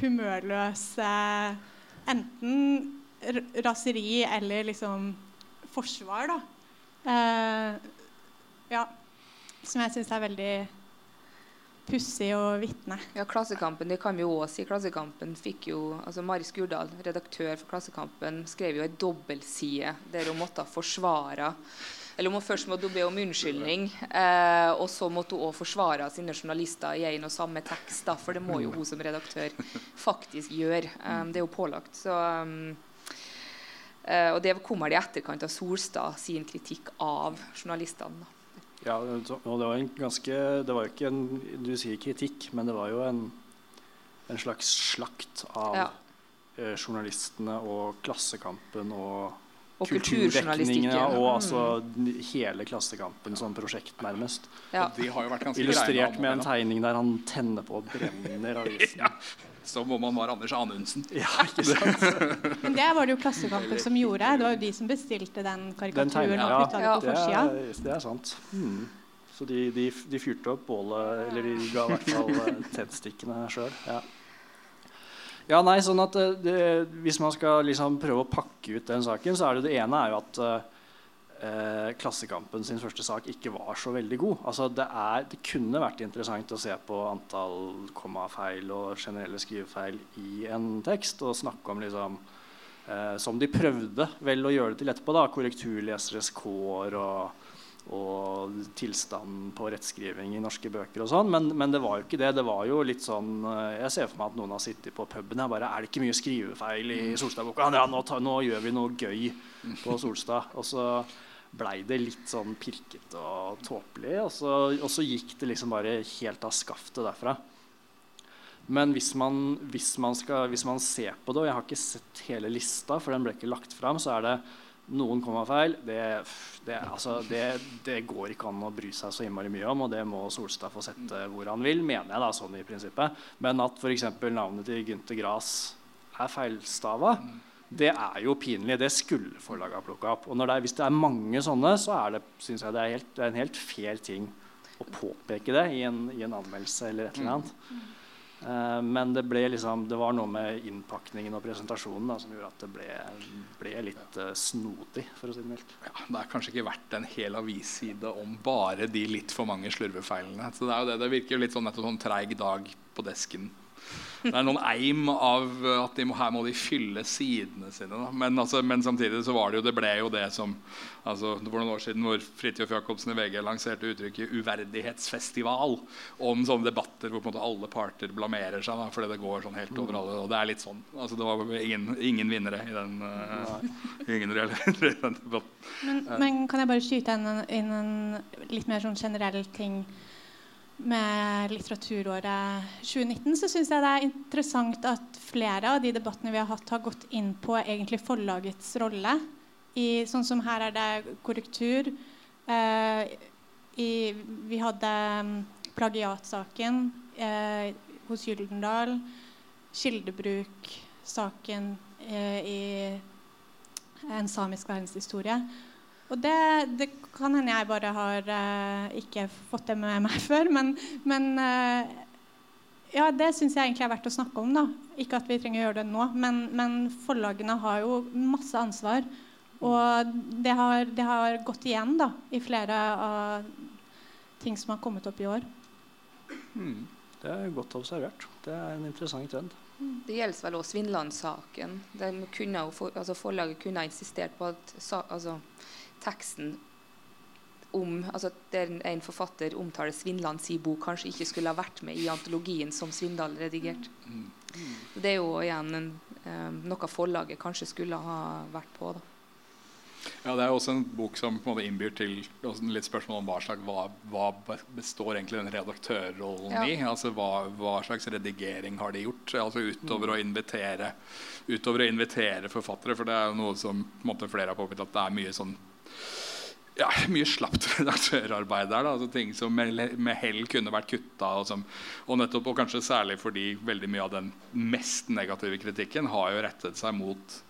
Speaker 3: humørløse enten raseri eller liksom forsvar, da. Uh, ja. Som jeg syns er veldig pussig å vitne.
Speaker 2: Ja, Klassekampen det kan vi jo også si. Klassekampen fikk jo, altså Mari Skurdal, redaktør for Klassekampen, skrev jo en dobbeltside der hun måtte forsvare eller hun først måtte be om unnskyldning, eh, og så måtte hun også forsvare sine journalister i en og samme tekst. Da, for det må jo hun som redaktør faktisk gjøre. Um, det er jo pålagt. Så, um, eh, og det kommer i etterkant av Solstad sin kritikk av journalistene.
Speaker 4: Ja, og det var en ganske Det var jo ikke en Du sier kritikk, men det var jo en, en slags slakt av ja. uh, journalistene og Klassekampen og
Speaker 2: og kulturjournalistikken.
Speaker 4: Og altså hele Klassekampen som prosjekt, nærmest.
Speaker 5: Ja.
Speaker 4: Illustrert med en tegning der han tenner på og brenner avisen. *laughs* ja.
Speaker 5: Som om han var Anders Anundsen.
Speaker 4: Ja, ikke sant? *laughs*
Speaker 3: Men det var det jo Klassekampen som gjorde. Det var jo de som bestilte den karikaturen. Den og
Speaker 4: ja, det på det, er, det er sant. Hmm. Så de, de, de, fyrte opp bålet, eller de ga i hvert fall tettstikkene tennstikkene sjøl. Ja. Ja, nei, sånn at eh, det, Hvis man skal liksom prøve å pakke ut den saken, så er det det ene er jo at eh, Klassekampen sin første sak ikke var så veldig god. Altså, det, er, det kunne vært interessant å se på antall kommafeil og generelle skrivefeil i en tekst og snakke om liksom eh, Som de prøvde vel å gjøre det til etterpå. da, Korrekturleseres kår og og tilstanden på rettskriving i norske bøker og sånn. Men, men, det var jo ikke det. Det var jo litt sånn eh, Jeg ser for meg at noen har sittet på puben. og bare, Er det ikke mye skrivefeil i mm. Solstad-boka? Ja, nå, nå, gjør vi noe gøy på Solstad. Og så blei det litt sånn pirkete og tåpelig. Og så, og så gikk det liksom bare helt av skaftet derfra. Men hvis man, hvis man, skal, hvis man ser på det, og jeg har ikke sett hele lista, for den ble ikke lagt fram, så er det noen kommafeil. Det, det, altså, det, det, går ikke an å bry seg så innmari mye om, og det må Solstad få sette hvor han vil, mener jeg da, sånn i prinsippet. Men at f.eks. navnet til Gynter Grass er feilstava, det er jo pinlig. Det skulle forlaget ha plukka opp. Og det er, hvis det er mange sånne, så er det, synes jeg det er, helt, det er en helt fair ting å påpeke det i en, i en anmeldelse eller et eller annet. Uh, men det, liksom, det var noe med innpakningen og presentasjonen da, som gjorde at det ble, ble litt uh, snodig. for å si Det mildt.
Speaker 5: Ja, det er kanskje ikke verdt en hel avisside om bare de litt for mange slurvefeilene. Så det, er jo det, det virker litt sånn etter sånn treig dag på desken det er noen eim av at de må, her må de fylle sidene sine. Men, altså, men, samtidig så var det jo det ble jo det som altså, Det var noen år siden hvor Fridtjof Jacobsen i VG lanserte uttrykket 'uverdighetsfestival' om sånne debatter hvor på en måte alle parter blamerer seg da, fordi det går sånn helt over alle. Og det er litt sånn. Altså, det var ingen, ingen vinnere i den, uh, ingen *laughs* den
Speaker 3: debatten. Men, men, kan jeg bare skyte inn en, inn en litt mer sånn generell ting? Med Litteraturåret 2019, så syns jeg det er interessant at flere av de debattene vi har hatt, har gått inn på egentlig forlagets rolle. I, sånn som her er det korrektur. Eh, i, vi hadde um, plagiatsaken eh, hos Gyldendal. Kildebruk-saken eh, i en samisk verdenshistorie. Og det, det, kan hende jeg bare har uh, ikke fått det med meg *laughs* før. Men, men uh, ja, det syns jeg egentlig er verdt å snakke om. da. Ikke at vi trenger å gjøre det nå, men, men forlagene har jo masse ansvar. Og det har, det har, gått igjen da, i flere av ting som har kommet opp i år.
Speaker 4: Mm. Det er godt observert. Det er en interessant trend.
Speaker 2: Det gjelder vel også Svinland-saken. Altså forlaget kunne ha insistert på at altså, teksten om altså Der en forfatter omtaler Svindland sin bok, kanskje ikke skulle ha vært med i antologien som Svindal redigerte. Det er jo igjen en, um, noe forlaget kanskje skulle ha vært på. da.
Speaker 5: Ja, Det er også en bok som på en måte innbyr til litt spørsmål om hva slags hva, hva består egentlig den redaktørrollen ja. i. Altså hva, hva, slags redigering har de gjort? Altså Utover mm. å invitere Utover å invitere forfattere. For det er jo noe som måte, flere har påpekt at det er mye sånn ja, mye slapt *laughs* redaktørarbeid der. Da. Altså ting som med, med hell kunne vært kutta. Og, og, og kanskje særlig fordi veldig mye av den mest negative kritikken har jo rettet seg mot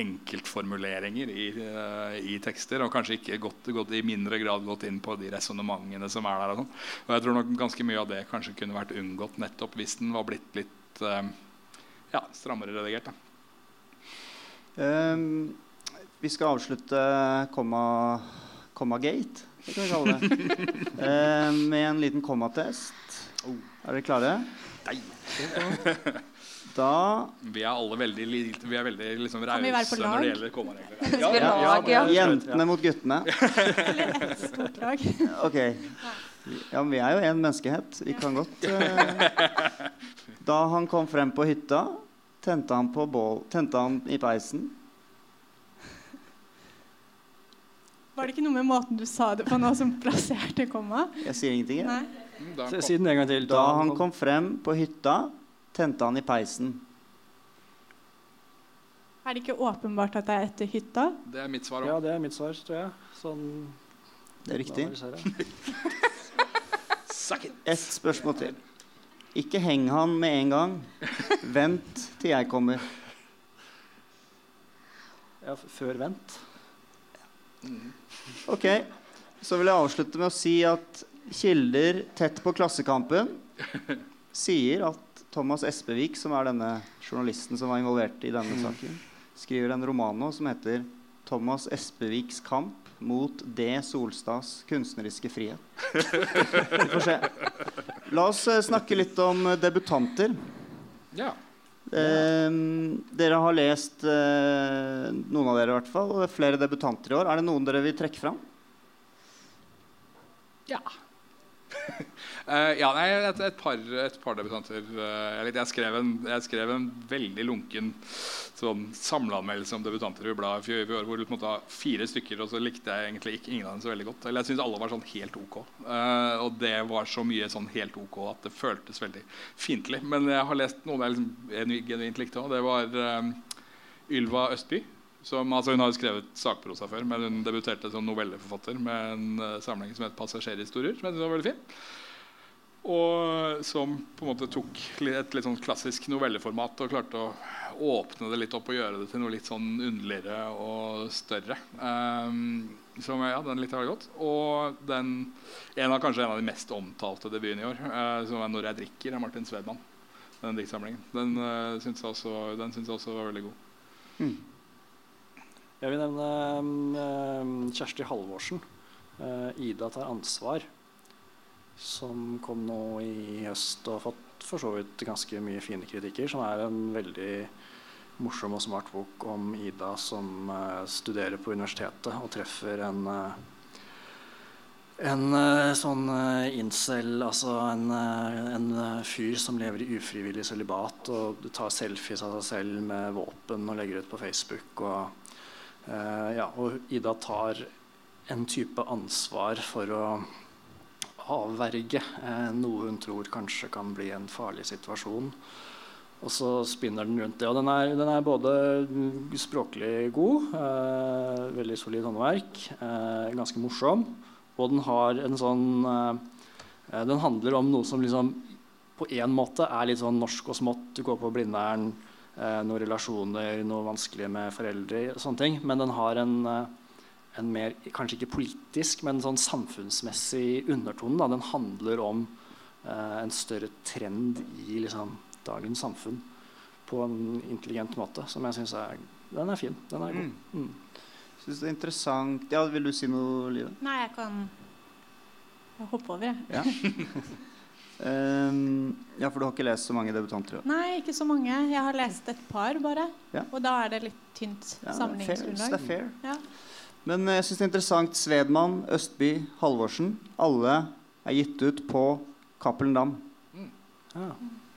Speaker 5: enkeltformuleringer i, uh, i, tekster. Og kanskje ikke gått, gått, i mindre grad gått inn på de resonnementene som er der. Og, sånn. og jeg tror nok ganske mye av det kanskje kunne vært unngått nettopp hvis den var blitt litt uh, ja, strammere redigert.
Speaker 1: Um, vi skal avslutte komma Kommagate, det kan vi kalle det. *laughs* eh, med en liten kommatest. Oh. Er dere klare? Nei. Da
Speaker 5: Vi er alle veldig, vi er veldig liksom, rause når det gjelder kommaregler.
Speaker 2: Ja, ja, ja,
Speaker 1: Jentene mot guttene. *laughs* ok. Ja, men vi er jo én menneskehet. Vi kan godt uh, *laughs* Da han kom frem på hytta, tente han, på bål, tente han i peisen
Speaker 3: Var det ikke noe med måten du sa det på nå, som plasserte komma?
Speaker 1: Jeg sier ingenting.
Speaker 3: Jeg.
Speaker 4: Mm, si den en gang til.
Speaker 1: Da han kom frem på hytta, tente han i peisen.
Speaker 3: Er det ikke åpenbart at det er etter hytta?
Speaker 5: Det er mitt svar òg.
Speaker 4: Ja, det er mitt svar, tror jeg. Sånn
Speaker 1: det er riktig. *laughs* Ett spørsmål til. Ikke heng han med en gang. Vent til jeg kommer.
Speaker 4: Ja, før vent.
Speaker 1: Ok, Så vil jeg avslutte med å si at kilder tett på Klassekampen sier at Thomas Espevik, som er denne journalisten som var involvert i denne saken, skriver en roman nå som heter 'Thomas Espeviks kamp mot D. Solstads kunstneriske frihet'. Vi får se. La oss eh, snakke litt om debutanter.
Speaker 5: Ja.
Speaker 1: Eh, dere har lest eh, noen av dere i hvert fall, og er flere debutanter i år. Er det noen dere vil trekke fram?
Speaker 5: Ja. *laughs* uh, ja, nei, et, et, par, et par debutanter. Uh, jeg, jeg, skrev en, veldig lunken sånn, samleanmeldelse om debutanter i bladet i fjor, hvor det var fire stykker, og så likte jeg egentlig ikke ingen av dem så veldig godt. Eller jeg syns alle var sånn helt ok. Uh, og det var så mye sånn helt ok at det føltes veldig fiendtlig. Men jeg har lest noen jeg liksom, genuint likte òg. Det var Ylva Østby. Som, altså hun har skrevet sakprosa før, men hun debuterte som novelleforfatter med en samling som het 'Passasjerhistorier'. som jeg synes var veldig fin. Og som på en måte tok et litt sånn klassisk novelleformat og klarte å åpne det litt opp og gjøre det til noe litt sånn underligere og større. Um, som, ja, den likte jeg veldig godt. Og den, en av kanskje en av de mest omtalte debutene i år, uh, som er 'Når jeg drikker', av Martin Svedman. Den diktsamlingen. Den uh, syns jeg, jeg, også var veldig god. Mm.
Speaker 4: Jeg vil nevne um, Kjersti Halvorsen. Uh, 'Ida tar ansvar' som kom nå i høst og har fått for så vidt ganske mye fine kritikker. Som er en veldig morsom og smart bok om Ida som uh, studerer på universitetet og treffer en uh, en uh, sånn incel, altså en, en fyr som lever i ufrivillig sølibat og tar selfies av seg selv med våpen og legger ut på Facebook. Og, ja, og Ida tar en type ansvar for å avverge eh, noe hun tror kanskje kan bli en farlig situasjon. Og så spinner den rundt det. Og den er, den er både språklig god, eh, veldig solid håndverk, eh, ganske morsom, og den har en sånn eh, eh Den handler om noe som liksom på en måte er litt sånn norsk og smått. Du går på Blindern, eh, noen relasjoner, noe vanskelig med foreldre, sånne ting. Men den har en en mer kanskje ikke politisk, men sånn samfunnsmessig undertone. Da. Den handler om eh, en større trend i liksom, dagens samfunn på en intelligent måte, som jeg syns er Den er fin. Den er god. Mm.
Speaker 1: Mm. Synes det er interessant Ja, Vil du si noe, Live?
Speaker 3: Nei, jeg kan hoppe over, jeg.
Speaker 1: Ja. um, *laughs* ja, for du har ikke lest så mange debutanter? Ja.
Speaker 3: Nei, ikke så mange. Jeg har lest et par, bare.
Speaker 1: Ja.
Speaker 3: Og da er det litt tynt
Speaker 1: Ja,
Speaker 3: sammenligningsgrunnlag.
Speaker 1: Det er fair.
Speaker 3: Ja.
Speaker 1: Men eh, jeg syns det er interessant. Svedmann, Østby, Halvorsen. Alle er gitt ut på Cappelen Dam.
Speaker 4: Ja.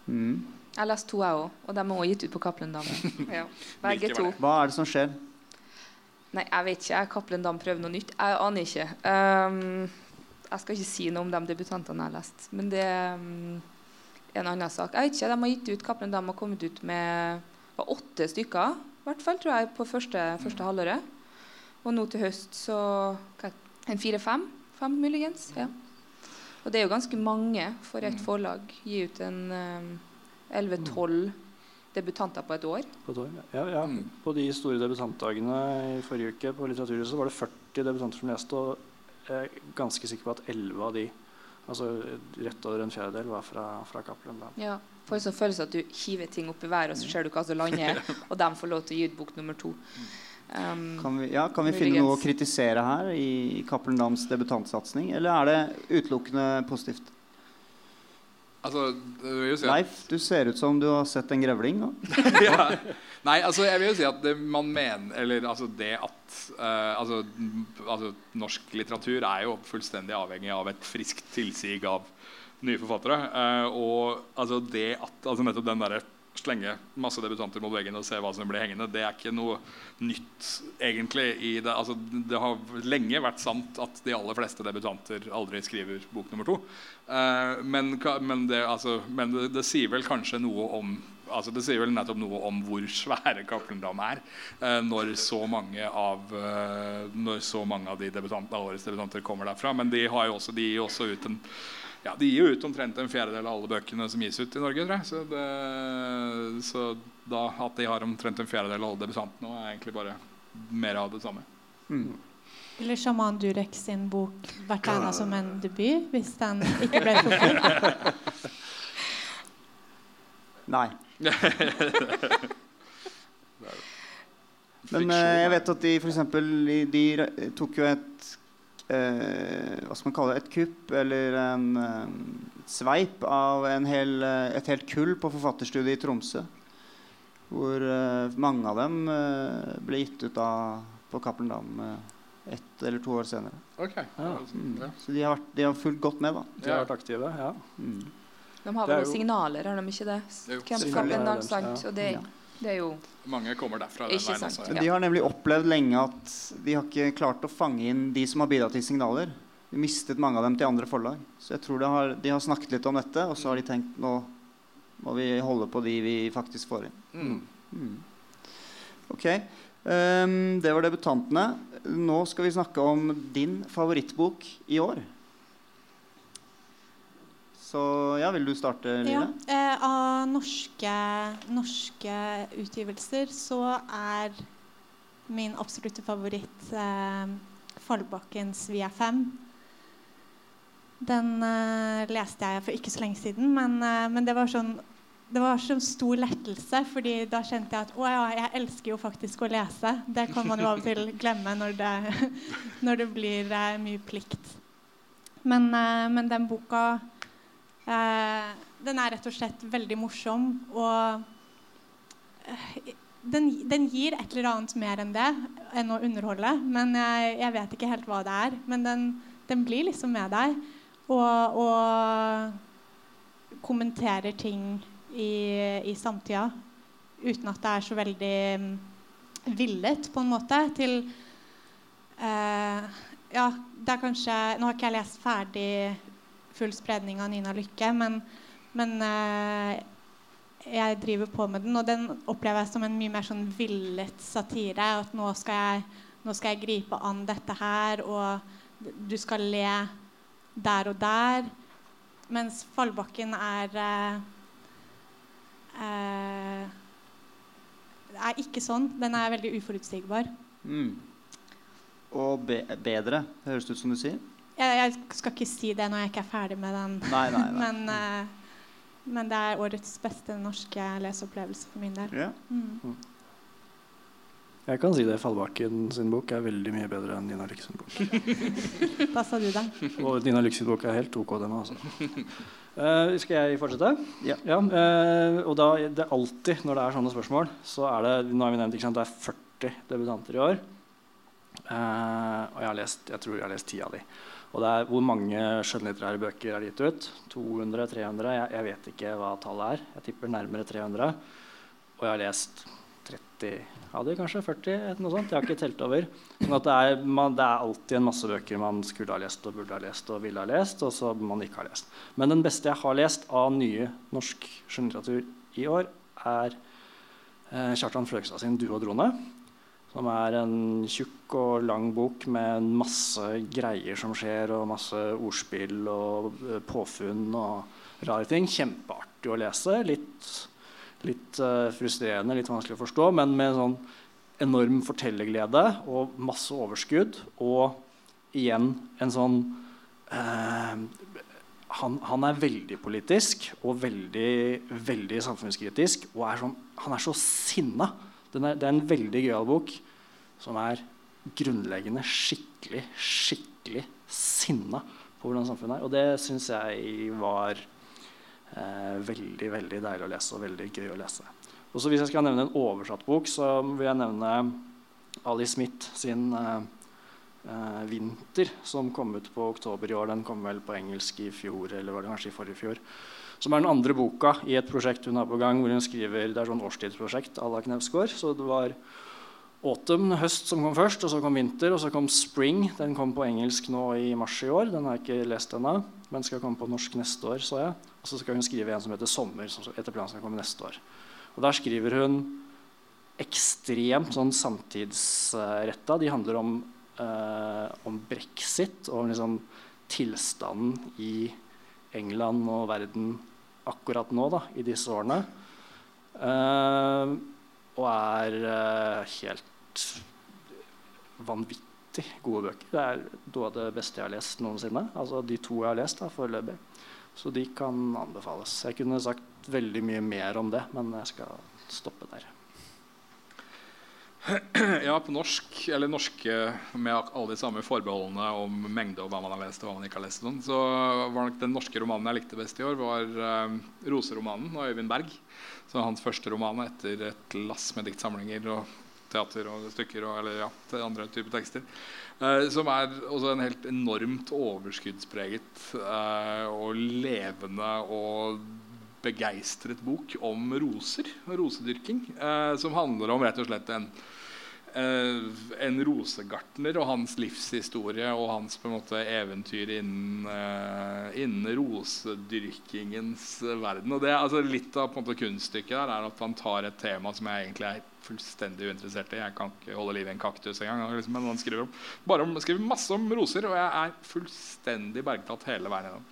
Speaker 1: Mm.
Speaker 2: Jeg har lest to, jeg òg. Og de er også gitt ut på Cappelen Dam. *laughs* Ja. Begge to.
Speaker 1: Hva er det som skjer?
Speaker 2: Nei, jeg vet ikke. Cappelen Dam prøver noe nytt. Jeg aner ikke. Um, jeg skal ikke si noe om de debutantene jeg har lest. Men det um, er en annen sak. Jeg vet ikke, De har gitt ut Cappelen Dam har kommet ut med var åtte stykker, i hvert fall, tror jeg, på første, første halvåret. Og nå til høst så en fire-fem. Fem, muligens. ja. Og det er jo ganske mange for et forlag. Gi ut en um, 11-12 debutanter på et år.
Speaker 4: På, et år, ja, ja.
Speaker 5: Mm.
Speaker 4: på de store debutantdagene i forrige uke på Litteraturhuset var det 40 debutanter som leste, og jeg er ganske sikker på at 11 av de, altså rett over en fjerdedel, var fra, fra Cappelen.
Speaker 2: Ja, Får en sånn følelse at du hiver ting opp i været, og så ser du hva som lander, *laughs* og de får lov til å gi ut bok nummer to. Um,
Speaker 1: Kan vi, ja, kan vi finne noe å kritisere her i Cappelen Dams debutantsatsing? Eller er det utelukkende positivt?
Speaker 5: Altså, jeg vil jo si at
Speaker 1: Leif, du ser ut som du har sett en grevling. nå. *laughs*
Speaker 5: ja. Nei, altså jeg vil jo si at det man mener Eller altså det at uh, altså, altså Norsk litteratur er jo fullstendig avhengig av et friskt tilsig av nye forfattere. Uh, og altså det at altså nettopp den derre slenge masse debutanter mot veggen og se hva som blir hengende, det er ikke noe nytt egentlig det. Altså, det har lenge vært sant at de aller fleste debutanter aldri skriver bok nummer to. Eh, men, men, det, altså, men det, det sier vel kanskje noe om altså Det sier vel nettopp noe om hvor svære Cappelen er. eh, når, så mange av, eh, når så mange av de debutanter, årets debutanter kommer derfra. Men de, har jo også, de gir jo også ut en ja, De gir jo ut omtrent en fjerdedel av alle bøkene som gis ut i Norge. tror jeg. Så, det, så da at de har omtrent en fjerdedel av alle debutantene, er egentlig bare mer av det samme.
Speaker 1: Mm.
Speaker 3: Ville sjaman Durek sin bok vært regna som en debut hvis den ikke ble forfulgt? *laughs*
Speaker 1: Nei. *laughs* Men eh, jeg vet at de eksempel, de, de tok jo et Hva skal man kalle det? Et kupp eller en eh, sveip av en hel, eh, et helt kull på forfatterstudiet i Tromsø. Hvor eh, mange av dem eh, ble gitt ut av, på Cappelen Dam eh, ett eller to år senere.
Speaker 5: Okay.
Speaker 4: Ja.
Speaker 1: Mm.
Speaker 5: Ja.
Speaker 1: Så de har, vært, de har fulgt godt med, da.
Speaker 4: De har vært aktive, ja.
Speaker 1: Mm.
Speaker 2: de har vel noen
Speaker 4: jo-
Speaker 2: signaler, har de ikke det?
Speaker 5: Jo.
Speaker 2: Cappelen Dam, sant? Og det,
Speaker 1: Ja.
Speaker 2: Det er jo
Speaker 5: Mange kommer derfra. Den veien også,
Speaker 2: Ja.
Speaker 1: de har nemlig opplevd lenge at de har ikke klart å fange inn de som har bidratt til signaler. De mistet mange av dem til andre forlag. Så jeg tror det har, de har snakket litt om dette, og så har de tenkt nå må vi holde på de vi faktisk får inn.
Speaker 5: Mm.
Speaker 1: Mm. Ok, um, Det var debutantene. Nå skal vi snakke om din favorittbok i år. Så ja, vil du starte,
Speaker 3: Ja. Eh, av norske, norske utgivelser så er min absolutte favoritt eh, Fallbakkens 'Vi er fem'. Den eh, leste jeg for ikke så lenge siden, men, eh, men det var sånn det var så stor lettelse, fordi da kjente jeg at å ja, jeg elsker jo faktisk å lese. Det kan man jo av og til *laughs* glemme når det, *laughs* når det blir eh, mye plikt. Men, eh, men den boka Den er rett og slett veldig morsom. Og eh, den, den gir et eller annet mer enn det, enn å underholde. Men jeg, jeg vet ikke helt hva det er. Men den, den blir liksom med deg. Og, og kommenterer ting i, i samtida uten at det er så veldig mm, villet, på en måte, til eh, Ja, det er kanskje Nå har ikke jeg lest ferdig full spredning av Nina Lykke, men, men eh, jeg driver på med den, og den opplever jeg som en mye mer sånn villet satire. At nå skal, jeg, nå skal jeg gripe an dette her, og du skal le der og der. Mens Fallbakken er eh, eh, er ikke sånn. Den er veldig uforutsigbar.
Speaker 1: Mm. Og be bedre, høres det ut som du sier?
Speaker 3: Jeg, jeg, skal ikke si det når jeg ikke er ferdig med den.
Speaker 1: Nei, nei, nei. *laughs*
Speaker 3: men, uh, men, det er årets beste norske leseopplevelse for min del.
Speaker 1: Ja.
Speaker 3: Mm.
Speaker 4: Jeg kan si det. Fallbakken sin bok er veldig mye bedre enn Nina Lykke sin bok. *laughs*
Speaker 3: Hva sa du, da? *laughs*
Speaker 4: Og Nina Lykke sin bok er helt OK, den altså. Uh, skal jeg fortsette?
Speaker 1: Ja.
Speaker 4: uh, og da, det er alltid når det er sånne spørsmål, så er det nå har vi nevnt, ikke sant, det er 40 debutanter i år. Uh, og jeg har lest jeg tror jeg har lest ti av de. Og det er Hvor mange skjønnlitterære bøker er gitt ut? 200? 300? Jeg, jeg, vet ikke hva tallet er. Jeg tipper nærmere 300. Og jeg har lest 30 av de, kanskje 40? noe sånt. Jeg har ikke telt over. Sånn at det er, man, det er, alltid en masse bøker man skulle ha lest og burde ha lest og ville ha lest, og så man ikke har lest. Men den beste jeg har lest av nye norsk skjønnlitteratur i år, er eh, Kjartan Fløgstad sin 'Du og drone'. Som er en tjukk og lang bok med masse greier som skjer, og masse ordspill og eh, påfunn og rare ting. Kjempeartig å lese. Litt, litt uh, frustrerende, litt vanskelig å forstå, men med sånn enorm fortellerglede og masse overskudd. Og igjen en sånn eh, han, han, er veldig politisk og veldig, veldig samfunnskritisk. Og er sånn, han er så sinna. Er, det er en veldig gøyal bok som er grunnleggende skikkelig, skikkelig sinna på hvordan samfunnet er. Og det syns jeg var eh, veldig veldig deilig å lese og veldig gøy å lese. Og så Hvis jeg skal nevne en oversatt bok, så vil jeg nevne Ali Smith sin eh, eh, 'Vinter', som kom ut på oktober i år. Den kom vel på engelsk i fjor, eller var det kanskje i forrige fjor. Som er den andre boka i et prosjekt hun har på gang, hvor hun skriver Det er sånn årstidsprosjekt à la Knausgård. Så det var autumn, høst, som kom først, og så kom vinter, og så kom spring. Den kom på engelsk nå i mars i år. Den har jeg ikke lest ennå, men skal komme på norsk neste år. så jeg. Og så skal hun skrive en som heter 'Sommer', som etter planen skal komme neste år. Og Der skriver hun ekstremt sånn samtidsretta. De handler om, eh, om brexit og om liksom tilstanden i England og verden akkurat nå, da, i disse årene. Uh, og er uh, helt vanvittig gode bøker. Det er noe av det beste jeg har lest noensinne. Altså de to jeg har lest da, foreløpig. Så de kan anbefales. Jeg kunne sagt veldig mye mer om det, men jeg skal stoppe der.
Speaker 5: Ja, på norsk, eller norske med alle de samme forbeholdene om mengde og hva man har lest og hva man ikke har lest, sånn, så var nok den norske romanen jeg likte best i år, var uh, 'Roseromanen' av Øyvind Berg. Så hans første roman etter et lass med diktsamlinger og teater og stykker og eller, ja, til andre typer tekster. Uh, som er også en helt enormt overskuddspreget uh, og levende og begeistret bok om roser og rosedyrking. Eh, som handler om rett og slett en eh, en rosegartner og hans livshistorie og hans på en måte eventyr innen, eh, innen rosedyrkingens verden. Og det, altså, litt av måte, kunststykket der er at han tar et tema som jeg egentlig er fullstendig uinteressert i. Jeg kan ikke holde liv i en kaktus engang. Liksom, men han skriver, om, bare om, skriver masse om roser, og jeg er fullstendig bergtatt hele veien gjennom.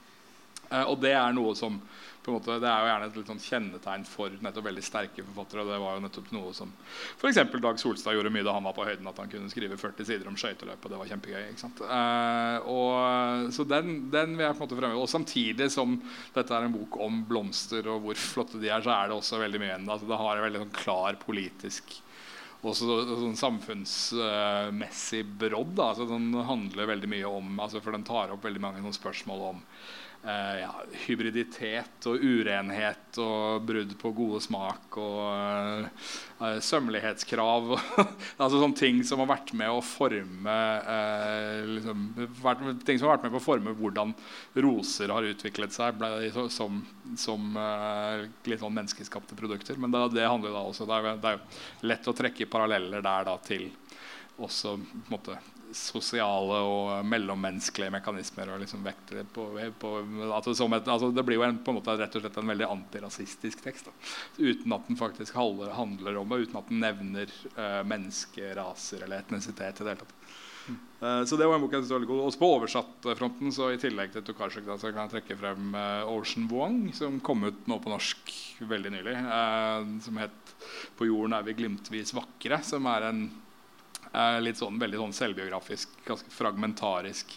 Speaker 5: Uh, og det er noe som måte, det er jo gjerne et litt sånn kjennetegn for nettopp veldig sterke forfattere. og Det var jo nettopp noe som f.eks. Dag Solstad gjorde mye da han var på høyden. At han kunne skrive 40 sider om skøyteløp. Og det var kjempegøy. ikke sant? Eh, og, så den, den, vil jeg på en måte fremheve. Og samtidig som dette er en bok om blomster og hvor flotte de er, så er det også veldig mye altså, Det har en veldig sånn klar politisk også sånn samfunnsmessig brodd. Altså, den handler veldig mye om altså, For den tar opp veldig mange spørsmål om ja, hybriditet og urenhet og brudd på gode smak og uh, sømmelighetskrav. *laughs* altså sånne ting som har vært med å forme uh, liksom, vært, Ting som har vært med på å forme hvordan roser har utviklet seg ble, som, som uh, litt sånn menneskeskapte produkter. Men det, det handler da også Det er, det er lett å trekke paralleller der da til også på en måte, sosiale og mellommenneskelige mekanismer. Og liksom vekter på, på altså, et, altså, det blir jo en, på en måte rett og slett en veldig antirasistisk tekst. Da. Uten at den faktisk handler, handler om det, uten at den nevner uh, mennesker, raser eller etnisitet. i det hele tatt. Uh, så det var en bok jeg synes var veldig god. Også på oversattfronten så i tillegg til Tukashik da, så kan jeg trekke frem uh, Ocean Wong, som kom ut nå på norsk veldig nylig. som het 'På jorden er vi glimtvis vakre', som er en litt sånn, veldig sånn selvbiografisk, ganske fragmentarisk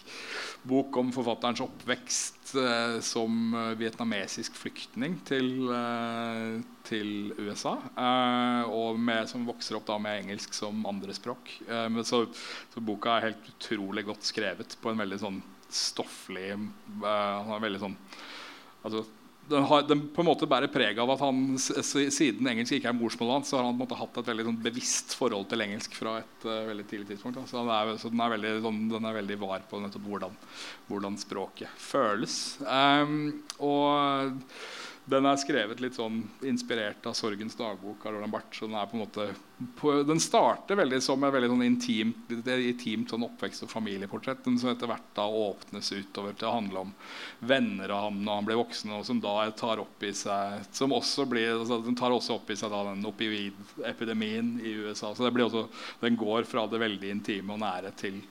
Speaker 5: bok om forfatterens oppvekst eh, som eh, vietnamesisk flyktning til, eh, til USA. Eh, og med, som vokser opp da med engelsk som andrespråk. Eh, så, så boka er helt utrolig godt skrevet på en veldig sånn stofflig eh, veldig sånn altså, den, har, den, på en måte bærer preg av at han siden engelsk ikke er morsmålet hans, så har han måte, hatt et veldig sånn, bevisst forhold til engelsk fra et uh, veldig tidlig tidspunkt. Så, er, så den, er veldig, sånn, den, er veldig, var på hvordan, hvordan språket føles. Um, og den er skrevet litt sånn inspirert av 'Sorgens dagbok' av Roland Barth. Den, er på en måte, på, den starter veldig som et veldig sånn intimt, intimt sånn oppvekst- og familieportrett. Som etter hvert da åpnes utover til å handle om venner av ham når han blir voksen. Og som da tar opp i seg som også blir, altså, Den tar også opp i seg da den opioidepidemien i USA. Så også, den går fra det veldig intime og nære til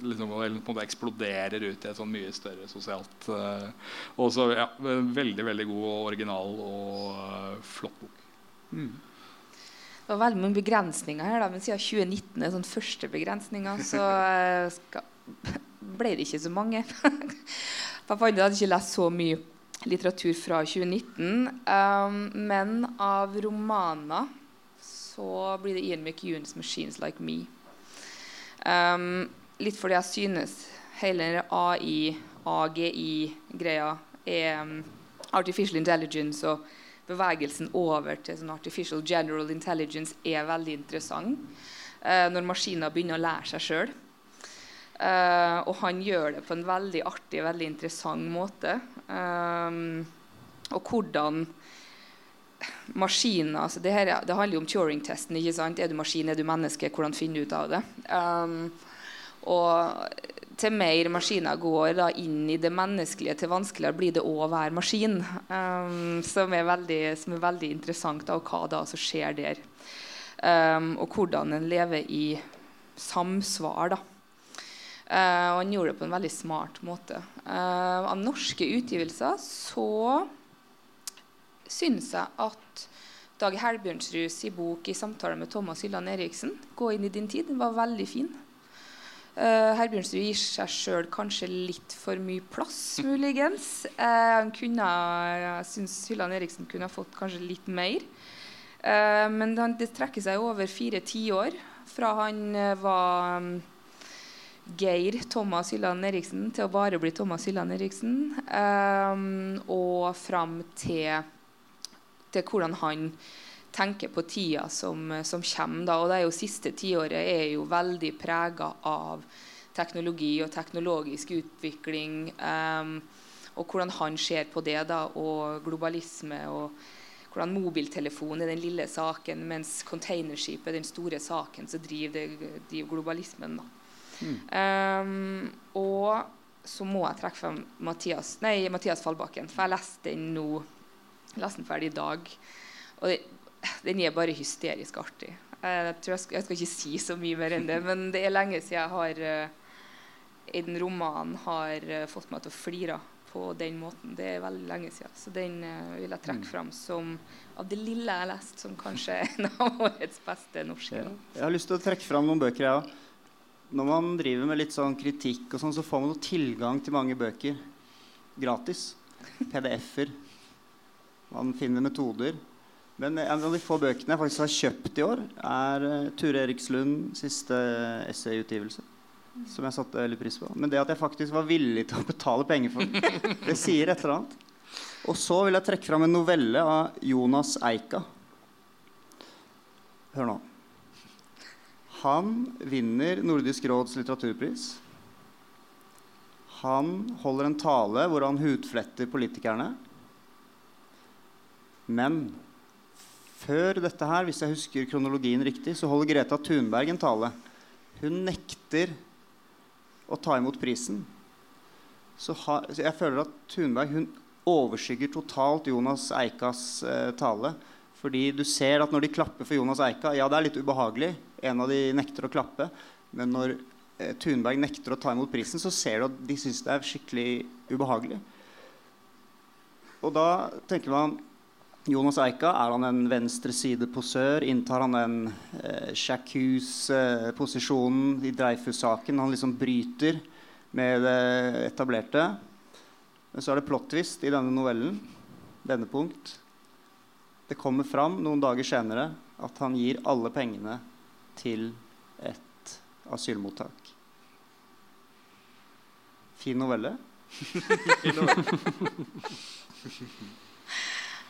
Speaker 5: liksom, på en eksploderer ut i et sånn mye større sosialt uh, også, ja, veldig veldig god og original og uh, flott bok. Mm.
Speaker 2: Det var veldig mange begrensninger her, da, men siden 2019 er sånn første begrensninger, så uh, skal, *laughs* ble det ikke så mange. *laughs* Jeg hadde ikke lest så mye litteratur fra 2019. Um, men av romaner så blir det Ian McEwans 'Machines Like Me'. Um, litt fordi jeg synes hele AI, AGI-greia er um, artificial intelligence og bevegelsen over til sånn artificial general intelligence er veldig interessant. eh, når maskiner begynner å lære seg sjøl. Eh, og han gjør det på en veldig artig veldig interessant måte. Um, og hvordan maskiner altså det, her, det, handler jo om Turing-testen. ikke sant? Er du maskin, er du menneske? Hvordan finner du ut av det? Um, og til mer maskiner går da inn i det menneskelige, til vanskeligere blir det å være maskin. Um, som, er veldig, som, er veldig, interessant, da, og hva da som skjer der. Um, og hvordan en lever i samsvar. da. Uh, og han gjorde det på en veldig smart måte. Uh, av norske utgivelser så syns jeg at Dag Helbjørnsrud i bok i samtale med Thomas Hylland Eriksen, 'Gå inn i din tid', var veldig fin. Uh, Herbjørnsrud gir seg sjøl kanskje litt for mye plass, muligens. Uh, kunne, jeg syns Hylland Eriksen kunne ha fått kanskje litt mer. Uh, men det trekker seg over fire tiår fra han var um, Geir Thomas Hylland Eriksen til å bare bli Thomas Hylland Eriksen. Um, og fram til, til hvordan han tenker på tida som, som kommer. Da. Og det er jo siste tiåret er jo veldig prega av teknologi og teknologisk utvikling. Um, og hvordan han ser på det, da, og globalisme. og hvordan mobiltelefon er den lille saken, mens containerskip er den store saken som driver, driver globalismen. Mm. Um, og så må jeg trekke frem Mathias, nei, Mathias Fallbakken, for jeg leste den nå. leste den ferdig i dag. Og det, den er bare hysterisk artig. Jeg, jeg, skal, jeg, skal, ikke si så mye mer enn det, men det er lenge siden jeg har i den romanen har uh, fått meg til å flire på den måten. Det er veldig lenge siden. Så den vil jeg trekke mm. fram som av det lille jeg har lest, som kanskje er en av årets beste norske. Ja.
Speaker 1: Jeg har lyst til å trekke fram noen bøker, jeg òg. Når man driver med litt sånn kritikk, og sånn, så får man tilgang til mange bøker gratis. PDF-er. Man finner metoder. Men en av de få bøkene jeg faktisk har kjøpt i år, er uh, Ture Erikslund siste essayutgivelse. Som jeg satte litt pris på. Men det at jeg faktisk var villig til å betale penger for den, *laughs* det sier et eller annet. Og så vil jeg trekke fram en novelle av Jonas Eika. Hør nå. Han vinner Nordisk råds litteraturpris. Han holder en tale hvor han hudfletter politikerne. Men før dette her, hvis jeg husker kronologien riktig, så holder Greta Thunberg en tale. hun nekter å ta imot prisen, så, ha, så jeg føler at Thunberg hun overskygger totalt Jonas Eikas eh, tale. Fordi du ser at når de klapper for Jonas Eika Ja, det er litt ubehagelig. En av de nekter å klappe. Men når eh, Thunberg nekter å ta imot prisen, så ser du at de syns det er skikkelig ubehagelig. Og da tenker man Jonas Eika, er han en venstresideposør? Inntar han den eh, Jacques-posisjonen i Dreyfus-saken? Han liksom bryter med det etablerte. Men så er det plot-twist i denne novellen. Vendepunkt. Det kommer fram noen dager senere at han gir alle pengene til et asylmottak. Fin novelle. *laughs* *laughs*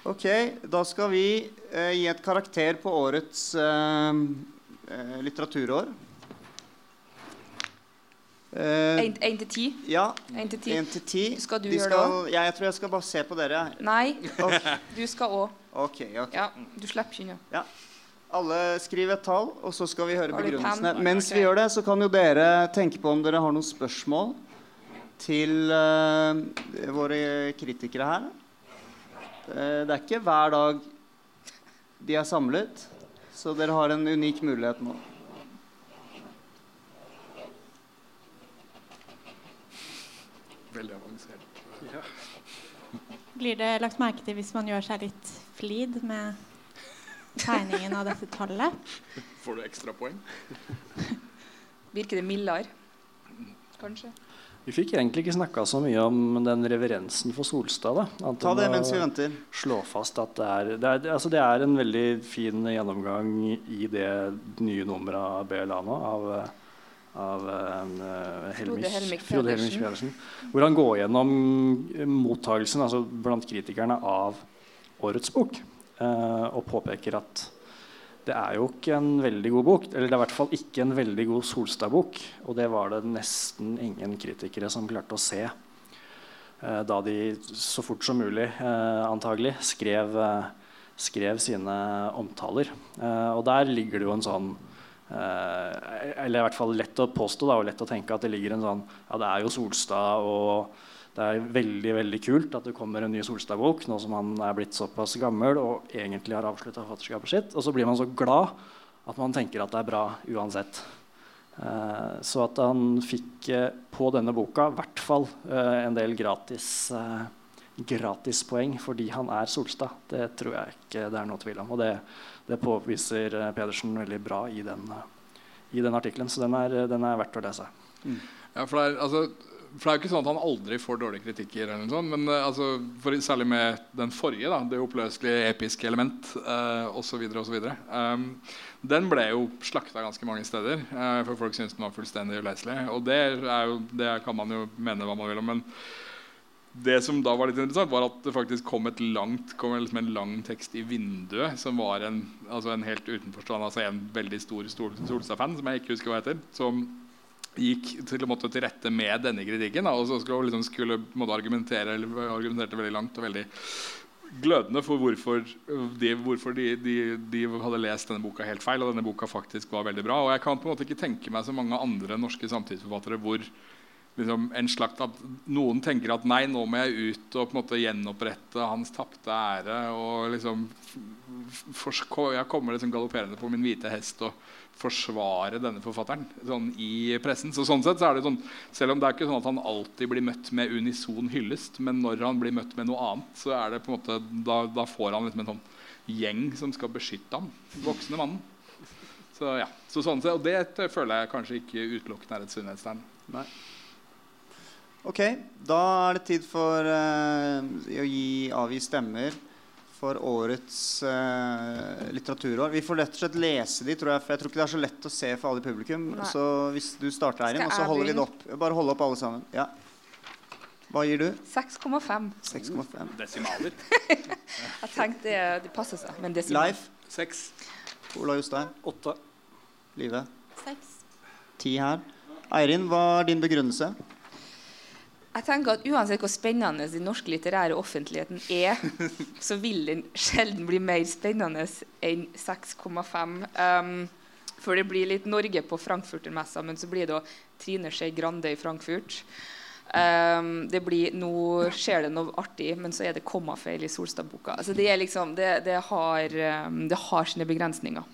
Speaker 1: ok, da skal vi eh, gi et karakter på årets eh, eh, litteraturår. Eh,
Speaker 2: Én til ti?
Speaker 1: ja,
Speaker 2: En til ti.
Speaker 1: 1 til 10.
Speaker 2: Skal du
Speaker 1: De
Speaker 2: gjøre det
Speaker 1: òg? ja, jeg tror jeg skal bare se på dere.
Speaker 2: Nei,
Speaker 1: okay. *laughs*
Speaker 2: du skal òg.
Speaker 1: ok. ok.
Speaker 2: Ja, du slipper ikke unna.
Speaker 1: Alle skriver et tall, og så skal vi høre begrunnelsene. Mens vi gjør det, så kan jo dere tenke på om dere har noen spørsmål til uh, våre kritikere her. Eh, det er ikke hver dag de er samlet, så dere har en unik mulighet nå.
Speaker 5: Veldig avansert.
Speaker 3: Blir det lagt merke til hvis man gjør seg litt flid med tegningen av dette tallet?
Speaker 5: Får du ekstra poeng?
Speaker 2: Virker det mildere? Kanskje.
Speaker 4: Vi fikk egentlig ikke snakka så mye om den reverensen for Solstad. da.
Speaker 1: Ta det mens vi venter.
Speaker 4: Slå fast at det er, det er, altså det er en veldig fin gjennomgang i det nye nummeret av BLA nå, av, av eh, Helmich,
Speaker 2: Frode Helmich
Speaker 4: Frode Helmich
Speaker 2: Pedersen.
Speaker 4: Pedersen. Hvor han går gjennom mottagelsen altså blant kritikerne av årets bok, Uh, og påpeker at det er jo ikke en veldig god bok. Eller det er i hvert fall ikke en veldig god Solstad-bok. Og det var det nesten ingen kritikere som klarte å se eh, da de så fort som mulig eh, antagelig skrev, eh, skrev sine omtaler. Eh, og der ligger det jo en sånn eh, Eller i hvert fall lett å påstå da, og lett å tenke at det ligger en sånn Ja, det er jo Solstad, og det er veldig veldig kult at det kommer en ny Solstad-bok nå som han er blitt såpass gammel og egentlig har avslutta forfatterskapet sitt. Og så blir man så glad at man tenker at det er bra uansett. Eh, så at han fikk eh, på denne boka i hvert fall eh, en del gratis, eh, gratispoeng fordi han er Solstad. Det tror jeg ikke det er noe tvil om. Og det, det påviser eh, Pedersen veldig bra i den, i den artikkelen. Så den er, den er verdt å lese.
Speaker 5: Ja, for det, er, altså, for det er jo ikke sånn at han aldri får dårlige kritikker, eller noe sånt, men eh, altså, for, særlig med den forrige, da, det oppløselige episke element uh, osv. Um, den ble jo slakta ganske mange steder, uh, for folk syntes den var fullstendig uleselig. Og det, er jo, det kan man jo mene hva man vil om. men det som da var litt interessant, var at det faktisk kom, et langt, kom liksom en lang tekst i vinduet som var en, altså en helt utenforstående altså en veldig stor Sol- Solstad-fan, som jeg ikke husker hva heter, som gikk til, måtte, til rette med denne kritikken. Da, og så skulle, liksom, skulle måtte argumentere argumenterte veldig langt og veldig glødende for hvorfor, de, hvorfor de, de, de hadde lest denne boka helt feil, og denne boka faktisk var veldig bra. Og jeg kan på en måte ikke tenke meg så mange andre norske samtidsforfattere hvor liksom, en slags at noen tenker at nei, nå må jeg ut og på en måte gjenopprette hans tapte ære. og liksom for, Jeg kommer liksom galopperende på min hvite hest og forsvare denne forfatteren sånn i pressen. Så sånn sett så er det sånn, Selv om det er ikke sånn at han alltid blir møtt med unison hyllest, men når han blir møtt med noe annet, så er det på en måte da, da får han liksom en sånn gjeng som skal beskytte ham. Voksne mannen. Så ja, så sånn sett, Og det føler jeg kanskje ikke utelukkende er et sunnhetstegn.
Speaker 1: Ok, da er det tid for uh, å gi, avgi stemmer for årets uh, litteraturår. Vi får rett og slett lese de, tror jeg, for jeg tror ikke det er så lett å se for alle i publikum.
Speaker 2: Nei.
Speaker 1: Så hvis du starter, Eirin, og så holder vi det opp. Bare hold opp alle sammen. Ja. Hva gir du?
Speaker 2: 6,5.
Speaker 1: 6,5.
Speaker 5: Desimaler. *laughs*
Speaker 2: Jeg tenkte det, det passer seg. Men desimaler.
Speaker 1: Leif,
Speaker 5: 6.
Speaker 1: Ola Jostein,
Speaker 4: 8.
Speaker 1: Live.
Speaker 3: Seks.
Speaker 1: Ti her. Eirin, hva er din begrunnelse?
Speaker 2: Jeg tenker at Uansett hvor spennende den norske litterære offentligheten er, så vil den sjelden bli mer spennende enn 6,5. Um, For det blir litt Norge på Frankfurtermessa, men så blir det også Trine Skei Grande i Frankfurt. Um, det blir, nå skjer det noe artig, men så er det kommafeil i Solstad-boka. Altså det, liksom, det, det, har, um, det har sine begrensninger.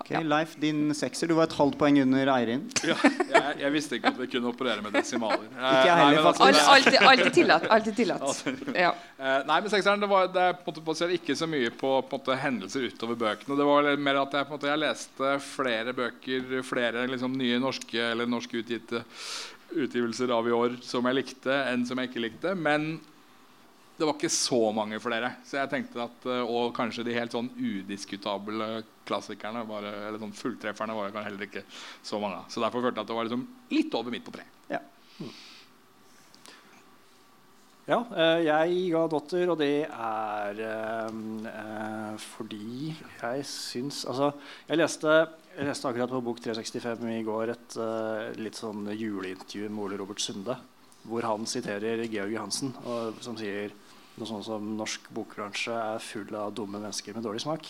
Speaker 1: Ok, Leif, din sekser. Du var et halvt poeng under Eirin.
Speaker 5: Ja, jeg, jeg, visste ikke at vi kunne operere med desimaler.
Speaker 1: Ikke heller,
Speaker 2: faktisk. Alt, alltid, alltid tillatt. *laughs* Alltid tillatt. Ja.
Speaker 5: Eh, nei, men sekseren det, var, det på en måte ikke så mye på, på måte, hendelser utover bøkene. Det var mer at jeg, på en måte, jeg leste flere bøker, flere liksom, nye norske eller norskutgitte utgivelser av i år som jeg likte, enn som jeg ikke likte. Men det var ikke så mange flere. Så jeg tenkte at, eh, Og kanskje de helt sånn udiskutable klassikerne, var, eller sånn fulltrefferne, var det heller ikke så mange Så derfor følte jeg at det var liksom litt over midt på tre.
Speaker 1: Ja.
Speaker 4: Ja, eh, jeg ga dotter, og det er eh, fordi jeg syns Altså, jeg leste, jeg leste, akkurat på Bok 365 i går et uh, litt sånn juleintervju med Ole Robert Sunde, hvor han siterer Georg Johansen, som sier noe sånt som norsk bokbransje er full av dumme mennesker med dårlig smak.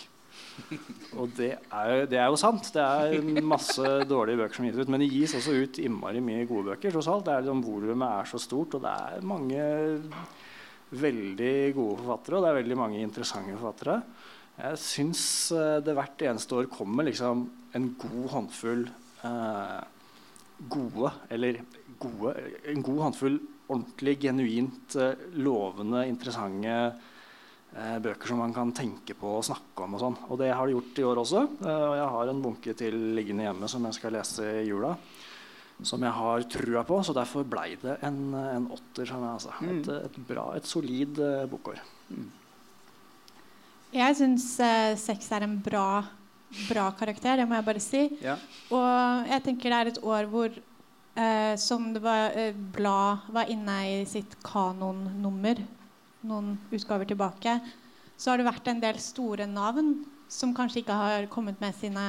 Speaker 4: Og det er, det er, jo sant. Det er masse dårlige bøker som gis ut. Men det gis også ut innmari mye gode bøker. tross alt. Liksom, Volumet er så stort, og det er mange veldig gode forfattere. Og det er veldig mange interessante forfattere. Jeg syns eh, det hvert eneste år kommer liksom en god håndfull eh, gode, eller gode, en god håndfull ordentlig, genuint eh, lovende, interessante eh, bøker som man kan tenke på og snakke om. Og sånn. Og det har de gjort i år også. Eh, og jeg har en bunke til liggende hjemme som jeg skal lese i jula. Som jeg har trua på, så derfor blei det en, en åtter. Sånn, altså. et, mm. et, bra, et solid eh, bokår. Mm.
Speaker 3: Jeg syns eh, seks er en bra, bra karakter, det må jeg bare si. Ja. Og jeg tenker det er et år hvor eh, som det var, eh, Blad var inne i sitt kanonnummer noen utgaver tilbake, så har det vært en del store navn som kanskje ikke har kommet med sine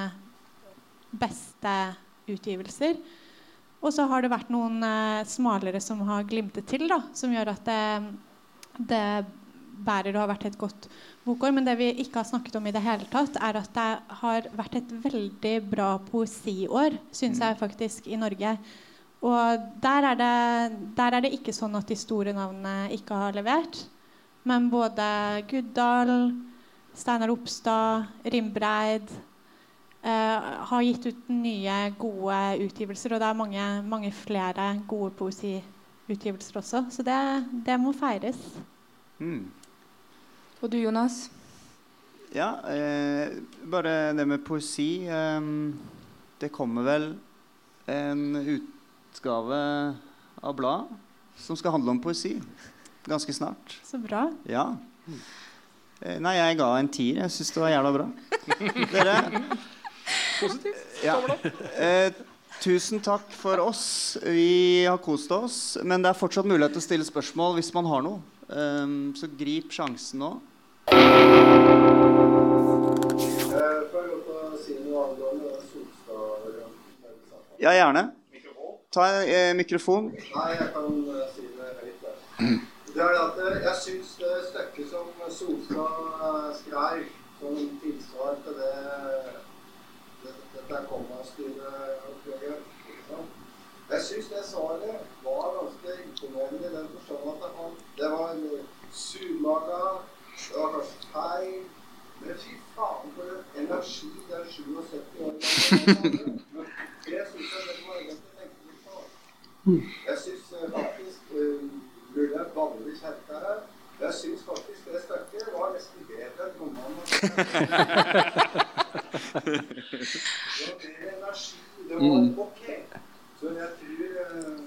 Speaker 3: beste utgivelser. Og så har det vært noen eh, smalere som har glimtet til, da, som gjør at det, det bærer og har vært et godt bokår. Men det vi ikke har snakket om i det hele tatt, er at det har vært et veldig bra poesiår, syns jeg faktisk, i Norge. Og der er, det, der er, det, ikke sånn at de store navnene ikke har levert. Men både Guddal, Steinar Opstad, Rimbreid eh, har gitt ut nye, gode utgivelser. Og det er mange, mange flere gode poesiutgivelser også. Så det, det må feires. Mm.
Speaker 2: Og du, Jonas?
Speaker 1: Ja, eh, bare det med poesi. Eh, det kommer vel en ut utgave av bladet som skal handle om poesi. Ganske snart.
Speaker 3: Så bra.
Speaker 1: Ja. Eh, nei, jeg ga en tier. Jeg syns det var jævla bra. *laughs* Dere
Speaker 5: Positivt.
Speaker 1: Ja. Eh, tusen takk for oss. Vi har kost oss. Men det er fortsatt mulighet til å stille spørsmål hvis man har noe. Um, så grip sjansen nå. Ja, gjerne. Ta eh, mikrofon.
Speaker 6: Nei, jeg kan uh, si det høyt. Det er at eh, jeg syns det stykket som Solstad uh, skrev som tilsvar til det dette kommastyreoppgjøret Jeg syns det svaret var ganske imponerende i den forstand at han, det var surmaga, det var kanskje feil Men fy faen for en energi den 77 år gamle Det syns jeg det jeg syns eh, faktisk Burde jeg banne i kjerka her. Jeg syns faktisk det stykket var nesten bedre enn romanen. *laughs* det var mer energi. Det var mm. ok. Så jeg tror eh,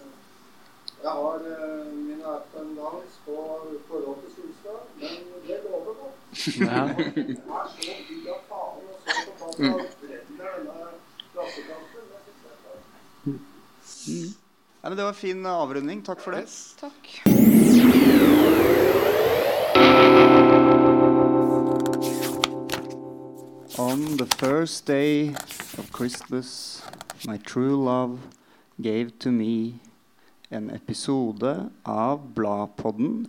Speaker 6: jeg har uh, mine ups and downs på forhold til Solstad, men det lover godt. Ja. Er så digg av faen og så av bredden av denne klassekampen. Det syns jeg er klart.
Speaker 1: Ja, det var en fin avrunding. Takk for det.
Speaker 2: Takk.
Speaker 1: On the first day of Christmas, my true love gave to me en episode av Bladpodden